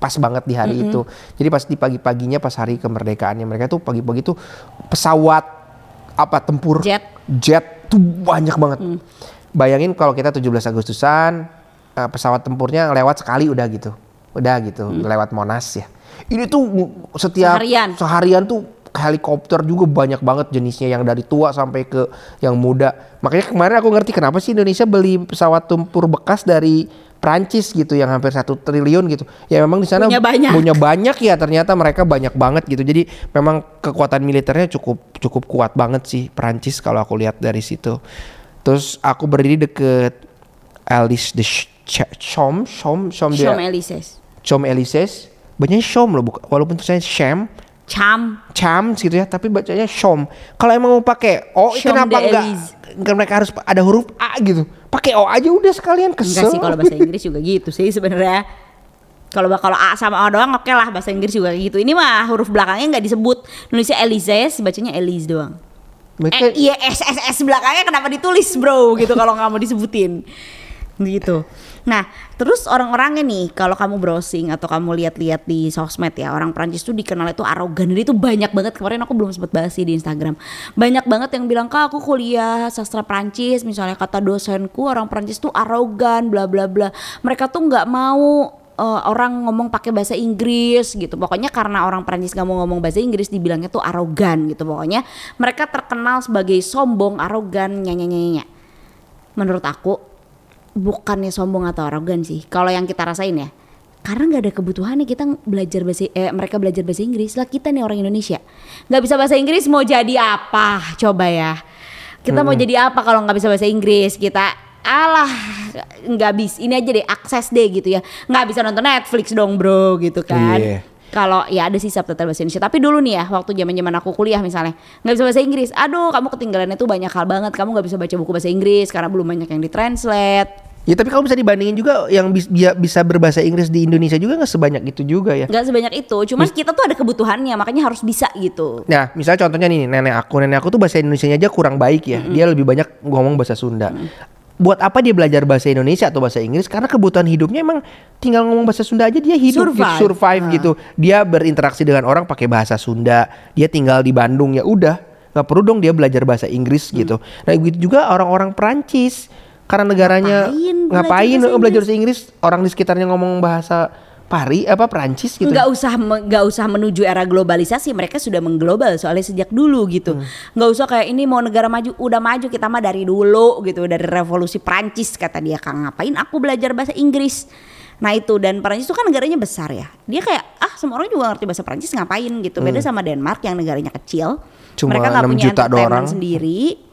pas banget di hari itu. Jadi pas di pagi-paginya pas hari kemerdekaannya mereka tuh pagi-pagi tuh pesawat apa tempur Jet. Jet tuh banyak banget. Bayangin kalau kita 17 Agustusan eh, pesawat tempurnya lewat sekali udah gitu. Udah gitu, lewat Monas ya. Ini tuh setiap Seharian. seharian tuh helikopter juga banyak banget jenisnya yang dari tua sampai ke yang muda. Makanya kemarin aku ngerti kenapa sih Indonesia beli pesawat tempur bekas dari Prancis gitu yang hampir satu triliun gitu. Ya memang di sana Punya banyak. punya banyak ya ternyata mereka banyak banget gitu. Jadi memang kekuatan militernya cukup cukup kuat banget sih Prancis kalau aku lihat dari situ. Terus aku berdiri deket Alice de Ch- Ch- Chom Chom Chom dia Champs-Élysées Chom Elises bacanya Chom loh buka- walaupun tulisannya Sham Cham Cham gitu ya tapi bacanya Chom kalau emang mau pakai O Champs kenapa enggak enggak mereka harus ada huruf A gitu pakai O aja udah sekalian kesel Enggak sih kalau bahasa Inggris juga gitu sih sebenarnya. Kalau kalau A sama O doang oke lah bahasa Inggris juga gitu. Ini mah huruf belakangnya nggak disebut. Nulisnya Elise, bacanya Elise doang. mereka Eh, iya S S S belakangnya kenapa ditulis bro gitu kalau nggak mau disebutin gitu. Nah, terus orang-orangnya nih, kalau kamu browsing atau kamu lihat-lihat di sosmed ya, orang Prancis tuh dikenal itu arogan. Jadi itu banyak banget kemarin aku belum sempat bahas sih di Instagram. Banyak banget yang bilang, "Kak, aku kuliah sastra Prancis, misalnya kata dosenku orang Prancis tuh arogan, bla bla bla. Mereka tuh nggak mau uh, orang ngomong pakai bahasa Inggris gitu. Pokoknya karena orang Prancis gak mau ngomong bahasa Inggris dibilangnya tuh arogan gitu. Pokoknya mereka terkenal sebagai sombong, arogan, nyanyi-nyanyi. Menurut aku bukannya sombong atau arogan sih. Kalau yang kita rasain ya, karena nggak ada kebutuhan nih kita belajar bahasa eh, mereka belajar bahasa Inggris. Lah kita nih orang Indonesia nggak bisa bahasa Inggris mau jadi apa? Coba ya. Kita hmm. mau jadi apa kalau nggak bisa bahasa Inggris? Kita alah nggak bisa ini aja deh akses deh gitu ya. Nggak bisa nonton Netflix dong bro gitu kan. Yeah kalau ya ada sih subtitle bahasa Indonesia tapi dulu nih ya waktu zaman zaman aku kuliah misalnya nggak bisa bahasa Inggris aduh kamu ketinggalan itu banyak hal banget kamu nggak bisa baca buku bahasa Inggris karena belum banyak yang ditranslate Ya tapi kalau bisa dibandingin juga yang bisa berbahasa Inggris di Indonesia juga nggak sebanyak itu juga ya. Nggak sebanyak itu, cuman Mis kita tuh ada kebutuhannya, makanya harus bisa gitu. Nah, misalnya contohnya nih nenek aku, nenek aku tuh bahasa Indonesia aja kurang baik ya, mm -hmm. dia lebih banyak ngomong bahasa Sunda. Mm -hmm buat apa dia belajar bahasa Indonesia atau bahasa Inggris? Karena kebutuhan hidupnya emang tinggal ngomong bahasa Sunda aja dia hidup survive, gitu, survive nah. gitu. Dia berinteraksi dengan orang pakai bahasa Sunda. Dia tinggal di Bandung ya udah. Nggak perlu dong dia belajar bahasa Inggris hmm. gitu. Nah begitu juga orang-orang Perancis. Karena negaranya ngapain, ngapain belajar, belajar bahasa Inggris? Orang di sekitarnya ngomong bahasa Pari apa Prancis gitu. Nggak usah nggak usah menuju era globalisasi, mereka sudah mengglobal soalnya sejak dulu gitu. Hmm. Nggak usah kayak ini mau negara maju, udah maju kita mah dari dulu gitu, dari revolusi Prancis kata dia Kang ngapain aku belajar bahasa Inggris. Nah itu dan Prancis itu kan negaranya besar ya. Dia kayak ah semua orang juga ngerti bahasa Prancis ngapain gitu. Beda hmm. sama Denmark yang negaranya kecil. Cuma mereka nggak punya juta entertainment sendiri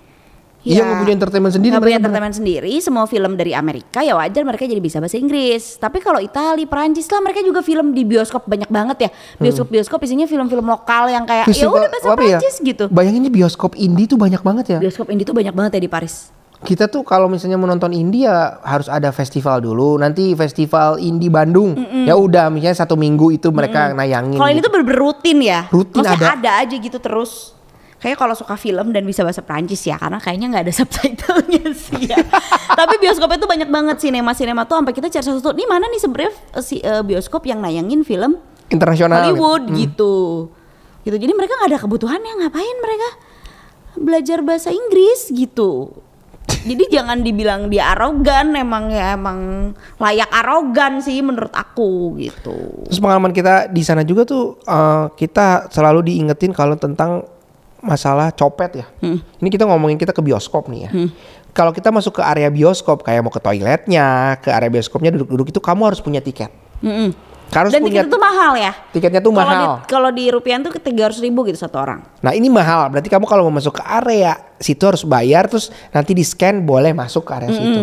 Iya nggak punya entertainment sendiri. Nggak punya entertainment sendiri. Semua film dari Amerika ya wajar mereka jadi bisa bahasa Inggris. Tapi kalau Italia, Perancis lah mereka juga film di bioskop banyak banget ya. Bioskop-bioskop isinya film-film lokal yang kayak ya udah bahasa ya? Perancis ya? gitu. Bayangin bioskop indie tuh banyak banget ya. Bioskop indie tuh banyak banget ya di Paris. Kita tuh kalau misalnya menonton indie ya harus ada festival dulu. Nanti festival indie Bandung. Mm -mm. Ya udah misalnya satu minggu itu mereka mm -mm. nayangin. Kalau gitu. ini tuh berrutin ya. Rutin Maksudnya ada. ada aja gitu terus kayak kalau suka film dan bisa bahasa Prancis ya karena kayaknya nggak ada subtitlenya sih ya. Tapi bioskopnya tuh banyak banget sinema-sinema tuh sampai kita cari satu nih mana nih sebenarnya uh, si uh, bioskop yang nayangin film internasional Hollywood hmm. gitu. Gitu. Jadi mereka nggak ada kebutuhannya ngapain mereka belajar bahasa Inggris gitu. Jadi jangan dibilang dia arogan, emang ya emang layak arogan sih menurut aku gitu. Terus pengalaman kita di sana juga tuh uh, kita selalu diingetin kalau tentang masalah copet ya. Hmm. Ini kita ngomongin kita ke bioskop nih ya. Hmm. Kalau kita masuk ke area bioskop kayak mau ke toiletnya, ke area bioskopnya duduk-duduk itu kamu harus punya tiket. Hmm. Harus Dan punya, tiket itu mahal ya? Tiketnya tuh kalo mahal. Kalau di, rupiah tuh tiga ratus ribu gitu satu orang. Nah ini mahal. Berarti kamu kalau mau masuk ke area situ harus bayar terus nanti di scan boleh masuk ke area -hmm. situ.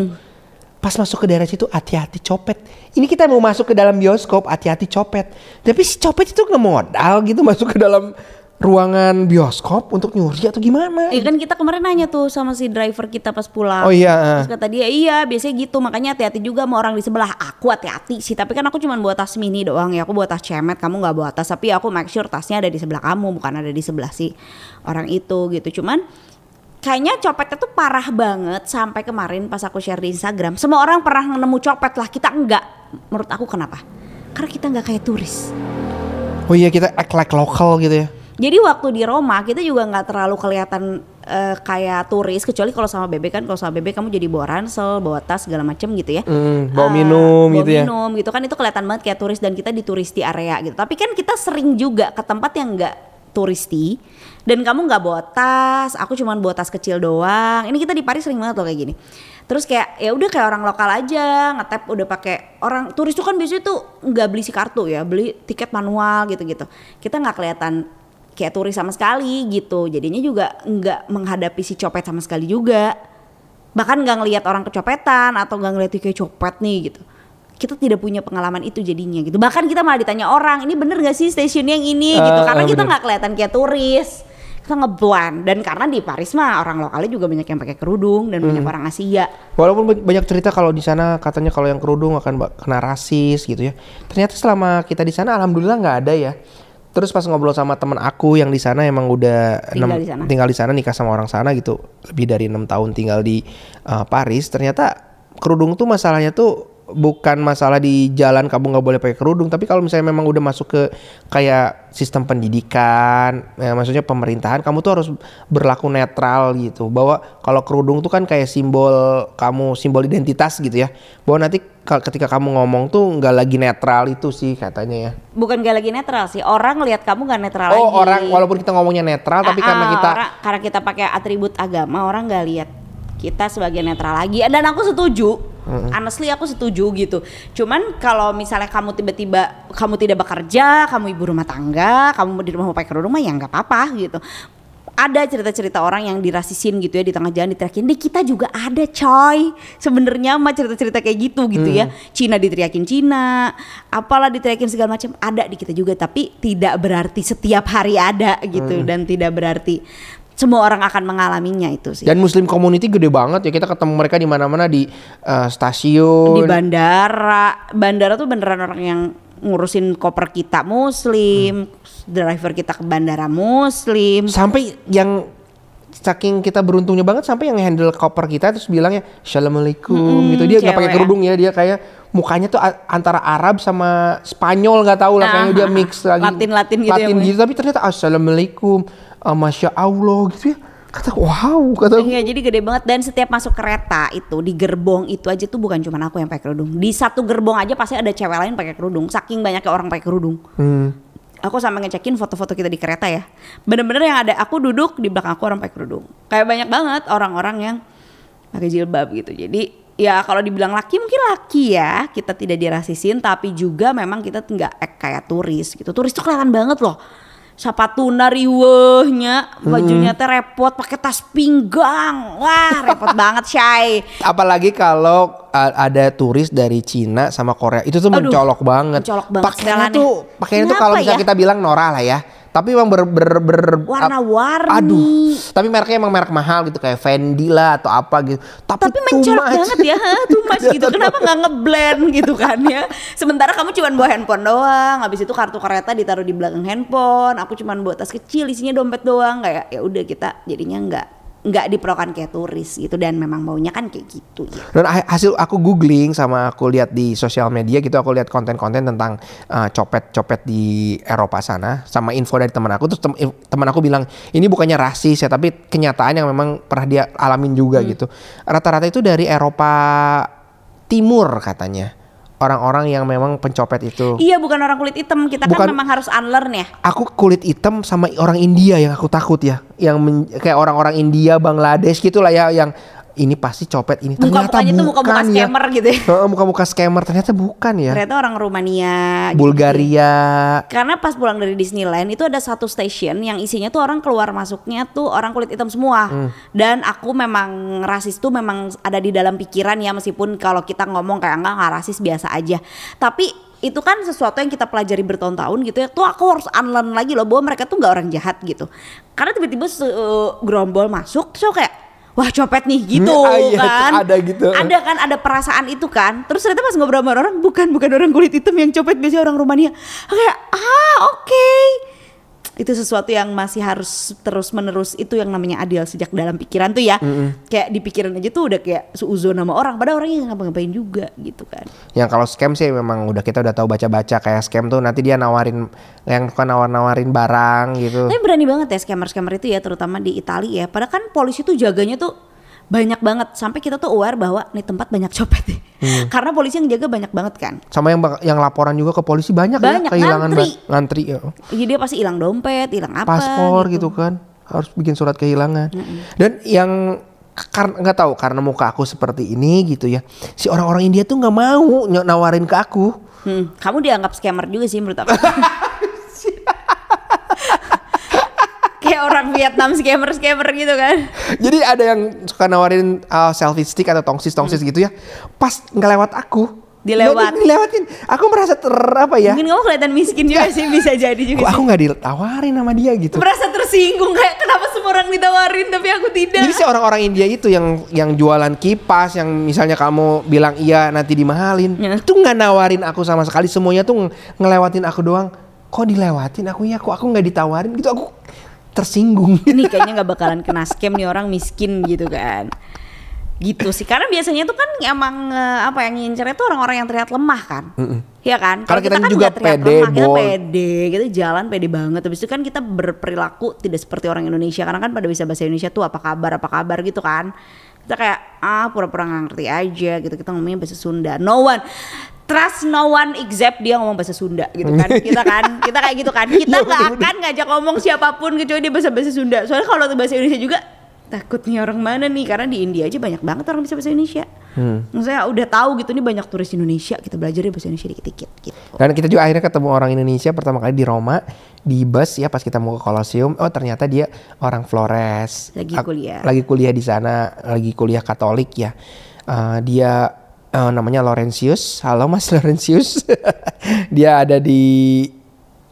Pas masuk ke daerah situ hati-hati copet. Ini kita mau masuk ke dalam bioskop hati-hati copet. Tapi si copet itu nggak modal gitu masuk ke dalam ruangan bioskop untuk nyuri atau gimana? Iya kan kita kemarin nanya tuh sama si driver kita pas pulang. Oh iya. Terus kata dia iya biasanya gitu makanya hati-hati juga sama orang di sebelah. Aku hati-hati sih tapi kan aku cuma bawa tas mini doang ya. Aku bawa tas cemet, kamu nggak bawa tas. Tapi aku make sure tasnya ada di sebelah kamu bukan ada di sebelah si orang itu gitu. Cuman kayaknya copetnya tuh parah banget sampai kemarin pas aku share di Instagram. Semua orang pernah nemu copet lah kita enggak. Menurut aku kenapa? Karena kita nggak kayak turis. Oh iya kita act like local gitu ya. Jadi waktu di Roma kita juga nggak terlalu kelihatan uh, kayak turis kecuali kalau sama bebek kan kalau sama bebek kamu jadi bawa ransel, bawa tas segala macem gitu ya. Mm, bawa uh, minum bawa gitu ya. minum gitu kan itu kelihatan banget kayak turis dan kita di turisti area gitu. Tapi kan kita sering juga ke tempat yang nggak turisti dan kamu nggak bawa tas, aku cuma bawa tas kecil doang. Ini kita di Paris sering banget loh kayak gini. Terus kayak ya udah kayak orang lokal aja ngetap udah pakai orang turis tuh kan biasanya tuh nggak beli si kartu ya, beli tiket manual gitu-gitu. Kita nggak kelihatan kayak turis sama sekali gitu. Jadinya juga nggak menghadapi si copet sama sekali juga. Bahkan nggak ngelihat orang kecopetan atau nggak ngeliat kayak copet nih gitu. Kita tidak punya pengalaman itu jadinya gitu. Bahkan kita malah ditanya orang ini bener gak sih stasiun yang ini? Uh, gitu karena uh, kita nggak kelihatan kayak turis. Kita ngebuan dan karena di Paris mah orang lokalnya juga banyak yang pakai kerudung dan hmm. banyak orang Asia. Walaupun banyak cerita kalau di sana katanya kalau yang kerudung akan kena rasis gitu ya. Ternyata selama kita di sana alhamdulillah nggak ada ya. Terus pas ngobrol sama temen aku yang di sana emang udah tinggal, 6, di sana. tinggal di sana nikah sama orang sana gitu lebih dari enam tahun tinggal di uh, Paris ternyata kerudung tuh masalahnya tuh bukan masalah di jalan kamu nggak boleh pakai kerudung, tapi kalau misalnya memang udah masuk ke kayak sistem pendidikan, ya, maksudnya pemerintahan, kamu tuh harus berlaku netral gitu. Bahwa kalau kerudung tuh kan kayak simbol kamu, simbol identitas gitu ya. Bahwa nanti ka- ketika kamu ngomong tuh nggak lagi netral itu sih katanya ya. Bukan gak lagi netral sih, orang lihat kamu gak netral Oh lagi. orang walaupun kita ngomongnya netral, tapi Ah, karena ah, kita orang- karena kita pakai atribut agama orang nggak lihat kita sebagai netral lagi. Dan aku setuju. Honestly aku setuju gitu. Cuman kalau misalnya kamu tiba-tiba kamu tidak bekerja kamu ibu rumah tangga kamu di rumah mau pakai kerudung mah ya nggak apa-apa gitu. Ada cerita-cerita orang yang dirasisin gitu ya di tengah jalan diteriakin. Di kita juga ada coy. Sebenarnya mah cerita-cerita kayak gitu gitu ya. Cina diteriakin Cina apalah diteriakin segala macam. Ada di kita juga tapi tidak berarti setiap hari ada gitu dan tidak berarti semua orang akan mengalaminya itu sih. Dan Muslim community gede banget ya. Kita ketemu mereka di mana-mana di eh, stasiun. di bandara. Bandara tuh beneran orang yang ngurusin koper kita muslim driver kita ke bandara muslim. Sampai yang saking kita beruntungnya banget sampai yang handle koper kita terus bilangnya assalamualaikum gitu. Dia nggak pakai kerudung ya. Dia kayak mukanya tuh antara Arab sama Spanyol nggak tahu lah. Kayaknya dia Ah, mix lagi. Gitu ya, Latin Bu ya? gitu. Tapi ternyata assalamualaikum masya Allah gitu ya kata wow kata Iya jadi gede banget dan setiap masuk kereta itu di gerbong itu aja tuh bukan cuma aku yang pakai kerudung. Di satu gerbong aja pasti ada cewek lain pakai kerudung. Saking banyaknya orang pakai kerudung. Hmm. Aku sampai ngecekin foto-foto kita di kereta ya. Bener-bener yang ada aku duduk di belakang aku orang pakai kerudung. Kayak banyak banget orang-orang yang pakai jilbab gitu. Jadi ya kalau dibilang laki mungkin laki ya kita tidak dirasisin tapi juga memang kita nggak kayak turis gitu. Turis tuh kelihatan banget loh. Sapatuna riwehnya, bajunya teh repot pakai tas pinggang. Wah, repot banget, Shay. apalagi kalau ada turis dari Cina sama Korea itu tuh Aduh, mencolok banget mencolok banget pakaiannya setelannya. tuh pakaiannya tuh kalau misalnya ya? kita bilang Nora lah ya tapi emang ber, ber, ber- Warna-warni. aduh tapi mereknya emang merek mahal gitu kayak Fendi lah atau apa gitu. Tapi, tapi mencolok banget ya too much gitu. kenapa nggak ngeblend gitu kan ya? Sementara kamu cuma bawa handphone doang habis itu kartu kereta ditaruh di belakang handphone aku cuma bawa tas kecil isinya dompet doang kayak ya udah kita jadinya nggak nggak diperlukan kayak turis gitu dan memang maunya kan kayak gitu ya. Dan ha- hasil aku googling sama aku lihat di sosial media gitu aku lihat konten-konten tentang uh, copet-copet di Eropa sana sama info dari teman aku terus tem- teman aku bilang ini bukannya rasis ya tapi kenyataan yang memang pernah dia alamin juga gitu. Rata-rata itu dari Eropa Timur katanya. Orang-orang yang memang pencopet itu. iya bukan orang kulit hitam. Kita Bukan- kan memang harus unlearn ya. Aku kulit hitam sama orang India yang aku takut ya, yang men- kayak orang-orang India, Bangladesh gitulah ya yang ini pasti copet ini ternyata muka-mukanya tuh muka-muka bukan ya. scammer gitu ya muka-muka scammer ternyata bukan ya. ternyata orang Rumania gitu. Bulgaria. Karena pas pulang dari Disneyland itu ada satu station yang isinya tuh orang keluar masuknya tuh orang kulit hitam semua. Dan aku memang rasis tuh memang ada di dalam pikiran ya meskipun kalau kita ngomong kayak enggak nggak rasis biasa aja. Tapi itu kan sesuatu yang kita pelajari bertahun-tahun gitu ya. Tuh aku harus unlearn lagi loh bahwa mereka tuh nggak orang jahat gitu. Karena tiba-tiba se- gerombol masuk terus aku kayak Wah copet nih gitu Ah, iya, kan? ada gitu. Ada kan ada perasaan itu kan? Terus ternyata pas ngobrol sama orang Bukan bukan orang kulit hitam yang copet Biasanya orang Rumania. Kayak ah oke Itu sesuatu yang masih harus terus menerus Itu yang namanya adil sejak dalam pikiran tuh ya. Kayak di pikiran aja tuh udah kayak Suuzon sama orang. Padahal orangnya nggak ngapa-ngapain juga gitu kan. Yang kalau scam sih memang udah kita udah tahu baca-baca. Kayak scam tuh nanti dia nawarin yang suka nawar-nawarin barang gitu. Tapi berani banget ya scammer-scammer itu ya Terutama di Italia ya. Padahal kan polisi tuh jaganya tuh banyak banget. Sampai kita tuh aware bahwa nih tempat banyak copet ya. karena polisi yang jaga banyak banget kan Sama yang yang laporan juga ke polisi banyak, Banyak, ya kehilangan ngantri. ngantri ya. Jadi dia pasti hilang dompet, hilang apa paspor gitu. kan harus bikin surat kehilangan dan yang karena nggak tahu karena muka aku seperti ini gitu ya si orang-orang India tuh nggak mau nawarin ke aku Hmm, kamu dianggap scammer juga sih menurut aku. Kayak orang Vietnam scammer-scammer gitu kan. jadi ada yang suka nawarin uh, selfie stick atau tongsis tongsis gitu ya pas ngelewat aku Dilewat. Dilewatin aku merasa ter apa ya Mungkin kamu kelihatan miskin juga sih bisa jadi juga aku nggak ditawarin sama dia gitu Merasa tersinggung kayak kenapa semua orang ditawarin tapi aku tidak. Jadi si orang-orang India itu yang yang jualan kipas, yang misalnya kamu bilang iya nanti dimahalin, Ya. itu nggak nawarin aku sama sekali. Semuanya tuh nge- ngelewatin aku doang. Kok dilewatin aku ya? Kok aku nggak ditawarin gitu? Aku tersinggung. Ini kayaknya nggak bakalan kena scam nih orang miskin gitu kan. gitu sih karena biasanya tuh kan emang eh, apa yang ngincernya tuh orang-orang yang terlihat lemah kan. Iya kan? Karena Kalau kita kan juga pede, lemah, kita pede kita jalan pede banget. Habis itu kan kita berperilaku tidak seperti orang Indonesia karena kan pada bisa bahasa Indonesia tuh apa kabar apa kabar? gitu kan. Kita kayak ah pura-pura nggak ngerti aja gitu. Kita ngomongnya bahasa Sunda. No one trust no one except dia ngomong bahasa Sunda gitu kan kita kan kita kayak gitu kan kita Iya, nggak akan ngajak ngomong siapa pun kecuali dia bahasa bahasa Sunda soalnya kalau bahasa Indonesia juga takut nih orang mana nih karena di India aja banyak banget orang bisa bahasa Indonesia Hmm. maksudnya udah tahu gitu nih banyak turis Indonesia kita belajar bahasa Indonesia dikit-dikit gitu Dan kita juga akhirnya ketemu orang Indonesia pertama kali di Roma di bus ya pas kita mau ke Colosseum. Oh ternyata dia orang Flores. Lagi kuliah. Lagi kuliah di sana, lagi kuliah Katolik ya. Eh, dia eh, namanya Laurentius. Halo Mas Laurentius. dia ada di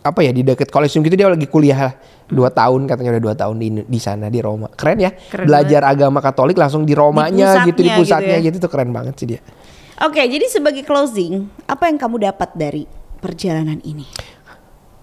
apa ya di dekat Colosseum gitu dia lagi kuliah dua tahun katanya udah dua tahun di di sana di Roma keren ya Keren belajar agama Katolik langsung di Romanya Di gitu di pusatnya gitu ya. gitu tuh keren banget sih dia Oke, jadi sebagai closing, apa yang kamu dapat dari perjalanan ini?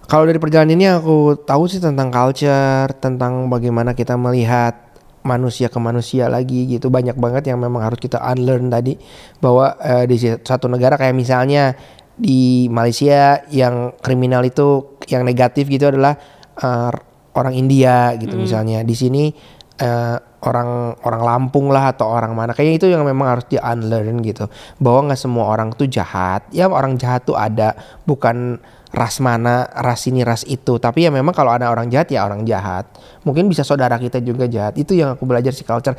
Kalau dari perjalanan ini aku tahu sih tentang culture, tentang bagaimana kita melihat manusia ke manusia lagi gitu. Banyak banget yang memang harus kita unlearn tadi bahwa eh, di satu negara kayak misalnya di Malaysia yang kriminal itu yang negatif gitu adalah eh, orang India gitu misalnya. Di sini eh, orang orang Lampung lah atau orang mana. Kayaknya itu yang memang harus di unlearn gitu. Bahwa nggak semua orang tuh jahat. Ya orang jahat tuh ada. Bukan ras mana ras ini ras itu. Tapi ya memang kalau ada orang jahat ya orang jahat. Mungkin bisa saudara kita juga jahat. Itu yang aku belajar si culture.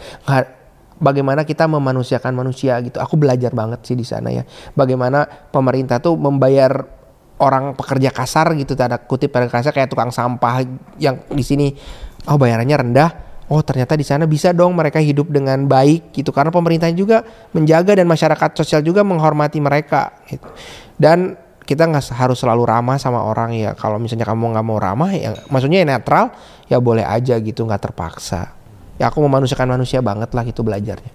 Bagaimana kita memanusiakan manusia gitu. Aku belajar banget sih di sana ya. Bagaimana pemerintah tuh membayar orang pekerja kasar gitu. Tanda kutip pekerja kasar kayak tukang sampah yang di sini. Oh bayarannya rendah. Oh ternyata di sana bisa dong mereka hidup dengan baik gitu. Karena pemerintahnya juga menjaga dan masyarakat sosial juga menghormati mereka gitu. dan kita nggak harus selalu ramah sama orang ya kalau misalnya kamu nggak mau ramah ya maksudnya ya netral ya boleh aja gitu nggak terpaksa ya aku memanusiakan manusia banget lah gitu belajarnya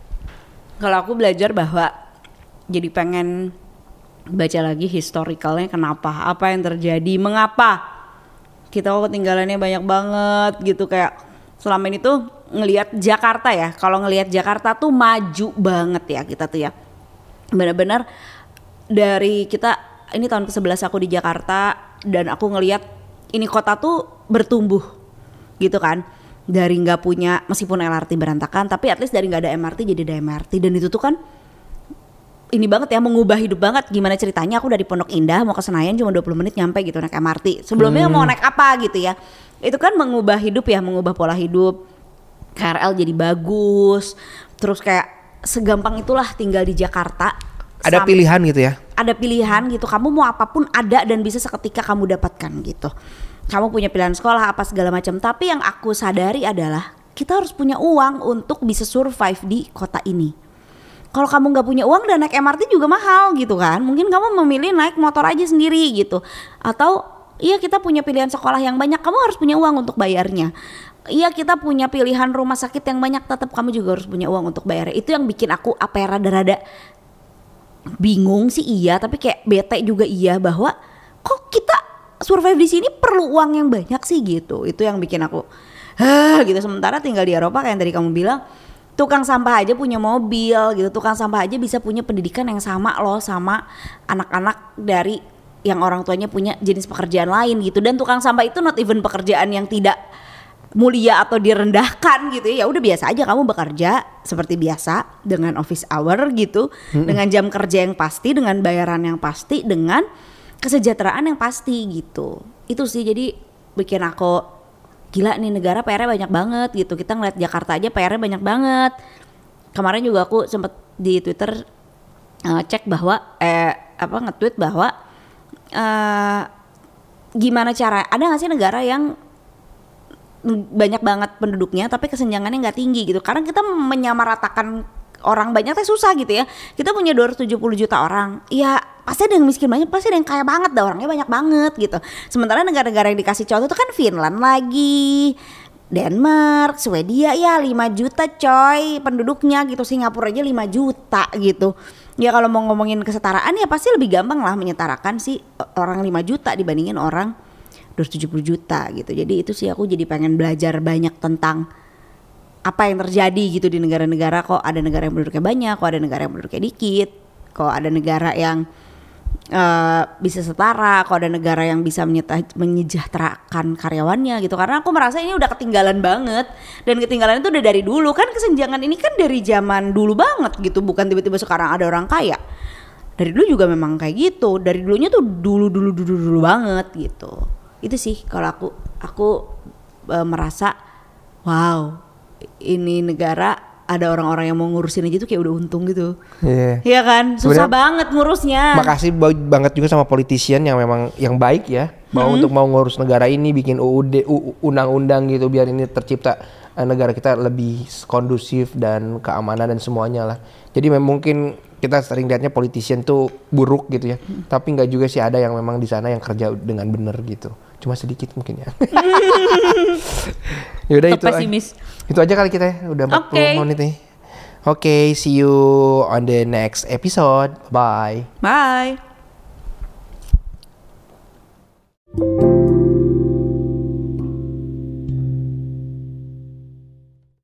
Kalau aku belajar bahwa jadi pengen baca lagi historicalnya kenapa, apa yang terjadi, mengapa kita kok ketinggalannya banyak banget gitu kayak selama ini tuh ngelihat Jakarta ya. Kalau ngelihat Jakarta tuh maju banget ya kita tuh ya. Benar-benar dari kita ini tahun ke-11 aku di Jakarta dan aku ngelihat ini kota tuh bertumbuh gitu kan. Dari nggak punya meskipun LRT berantakan tapi at least dari nggak ada MRT jadi ada MRT dan itu tuh kan ini banget ya mengubah hidup banget. Gimana ceritanya? Aku dari Pondok Indah mau ke Senayan cuma 20 menit nyampe gitu naik MRT sebelumnya mau naik apa gitu ya? Itu kan mengubah hidup ya mengubah pola hidup. KRL jadi bagus. Terus kayak segampang itulah tinggal di Jakarta ada Sam- pilihan gitu ya? Ada pilihan gitu. Kamu mau apa pun ada dan bisa seketika kamu dapatkan gitu. Kamu punya pilihan sekolah apa segala macam. Tapi yang aku sadari adalah kita harus punya uang untuk bisa survive di kota ini. Kalau kamu nggak punya uang dan naik MRT juga mahal gitu kan. Mungkin kamu memilih naik motor aja sendiri gitu. Atau iya kita punya pilihan sekolah yang banyak. Kamu harus punya uang untuk bayarnya. Iya kita punya pilihan rumah sakit yang banyak. Tetap kamu juga harus punya uang untuk bayarnya itu yang bikin aku apa ya rada-rada bingung sih iya tapi kayak bete juga iya bahwa kok kita survive di sini perlu uang yang banyak sih gitu. Itu yang bikin aku Hah, gitu. Sementara tinggal di Eropa kayak yang tadi kamu bilang tukang sampah aja punya mobil gitu. Tukang sampah aja bisa punya pendidikan yang sama loh sama anak-anak dari yang orang tuanya punya jenis pekerjaan lain gitu. Dan tukang sampah itu not even pekerjaan yang tidak mulia atau direndahkan gitu ya ya udah biasa aja kamu bekerja seperti biasa dengan office hour gitu dengan jam kerja yang pasti dengan bayaran yang pasti dengan kesejahteraan yang pasti gitu. Itu sih jadi bikin aku gila nih negara PR-nya banyak banget gitu. Kita ngeliat Jakarta aja PR-nya banyak banget. Kemarin juga aku sempet di Twitter eh, cek bahwa eh apa nge-tweet bahwa eh gimana cara ada nggak sih negara yang banyak banget penduduknya tapi kesenjangannya nggak tinggi gitu. Karena kita menyamaratakan orang banyak teh susah gitu ya. Kita punya 270 juta orang ya pasti ada yang miskin banyak pasti ada yang kaya banget dah orangnya banyak banget gitu. Sementara negara-negara yang dikasih contoh itu kan Finland lagi Denmark, Swedia ya 5 juta coy penduduknya gitu Singapura aja 5 juta gitu. Ya kalau mau ngomongin kesetaraan ya pasti lebih gampang lah menyetarakan sih orang 5 juta dibandingin orang 270 juta gitu. Jadi itu sih aku jadi pengen belajar banyak tentang apa yang terjadi gitu di negara-negara kok ada negara yang penduduknya banyak, kok ada negara yang penduduknya dikit, kok ada negara yang eh, bisa setara, kok ada negara yang bisa menyejahterakan karyawannya gitu. Karena aku merasa ini udah ketinggalan banget dan ketinggalan itu udah dari dulu kan kesenjangan ini kan dari zaman dulu banget gitu, bukan tiba-tiba sekarang ada orang kaya. Dari dulu juga memang kayak gitu. Dari dulunya tuh dulu dulu dulu dulu banget gitu. Itu sih kalau aku aku eh, merasa wow ini negara ada orang-orang yang mau ngurusin aja tuh kayak udah untung gitu. Iya. Iya kan? Susah Sebenarnya- banget ngurusnya. Makasih ba- banget juga sama politician yang memang yang baik ya, bahwa untuk mau ngurus negara ini bikin UUD undang-undang gitu biar ini tercipta eh, negara kita lebih kondusif dan keamanan dan semuanya lah. Jadi memang mungkin kita sering lihatnya politician tuh buruk gitu ya, tapi nggak juga sih ada yang memang di sana yang kerja dengan benar gitu cuma sedikit mungkin ya. udah itu pesimis. Itu aja kali kita ya. Udah 40 okay. menit nih. Oke, okay, see you on the next episode. Bye. Bye.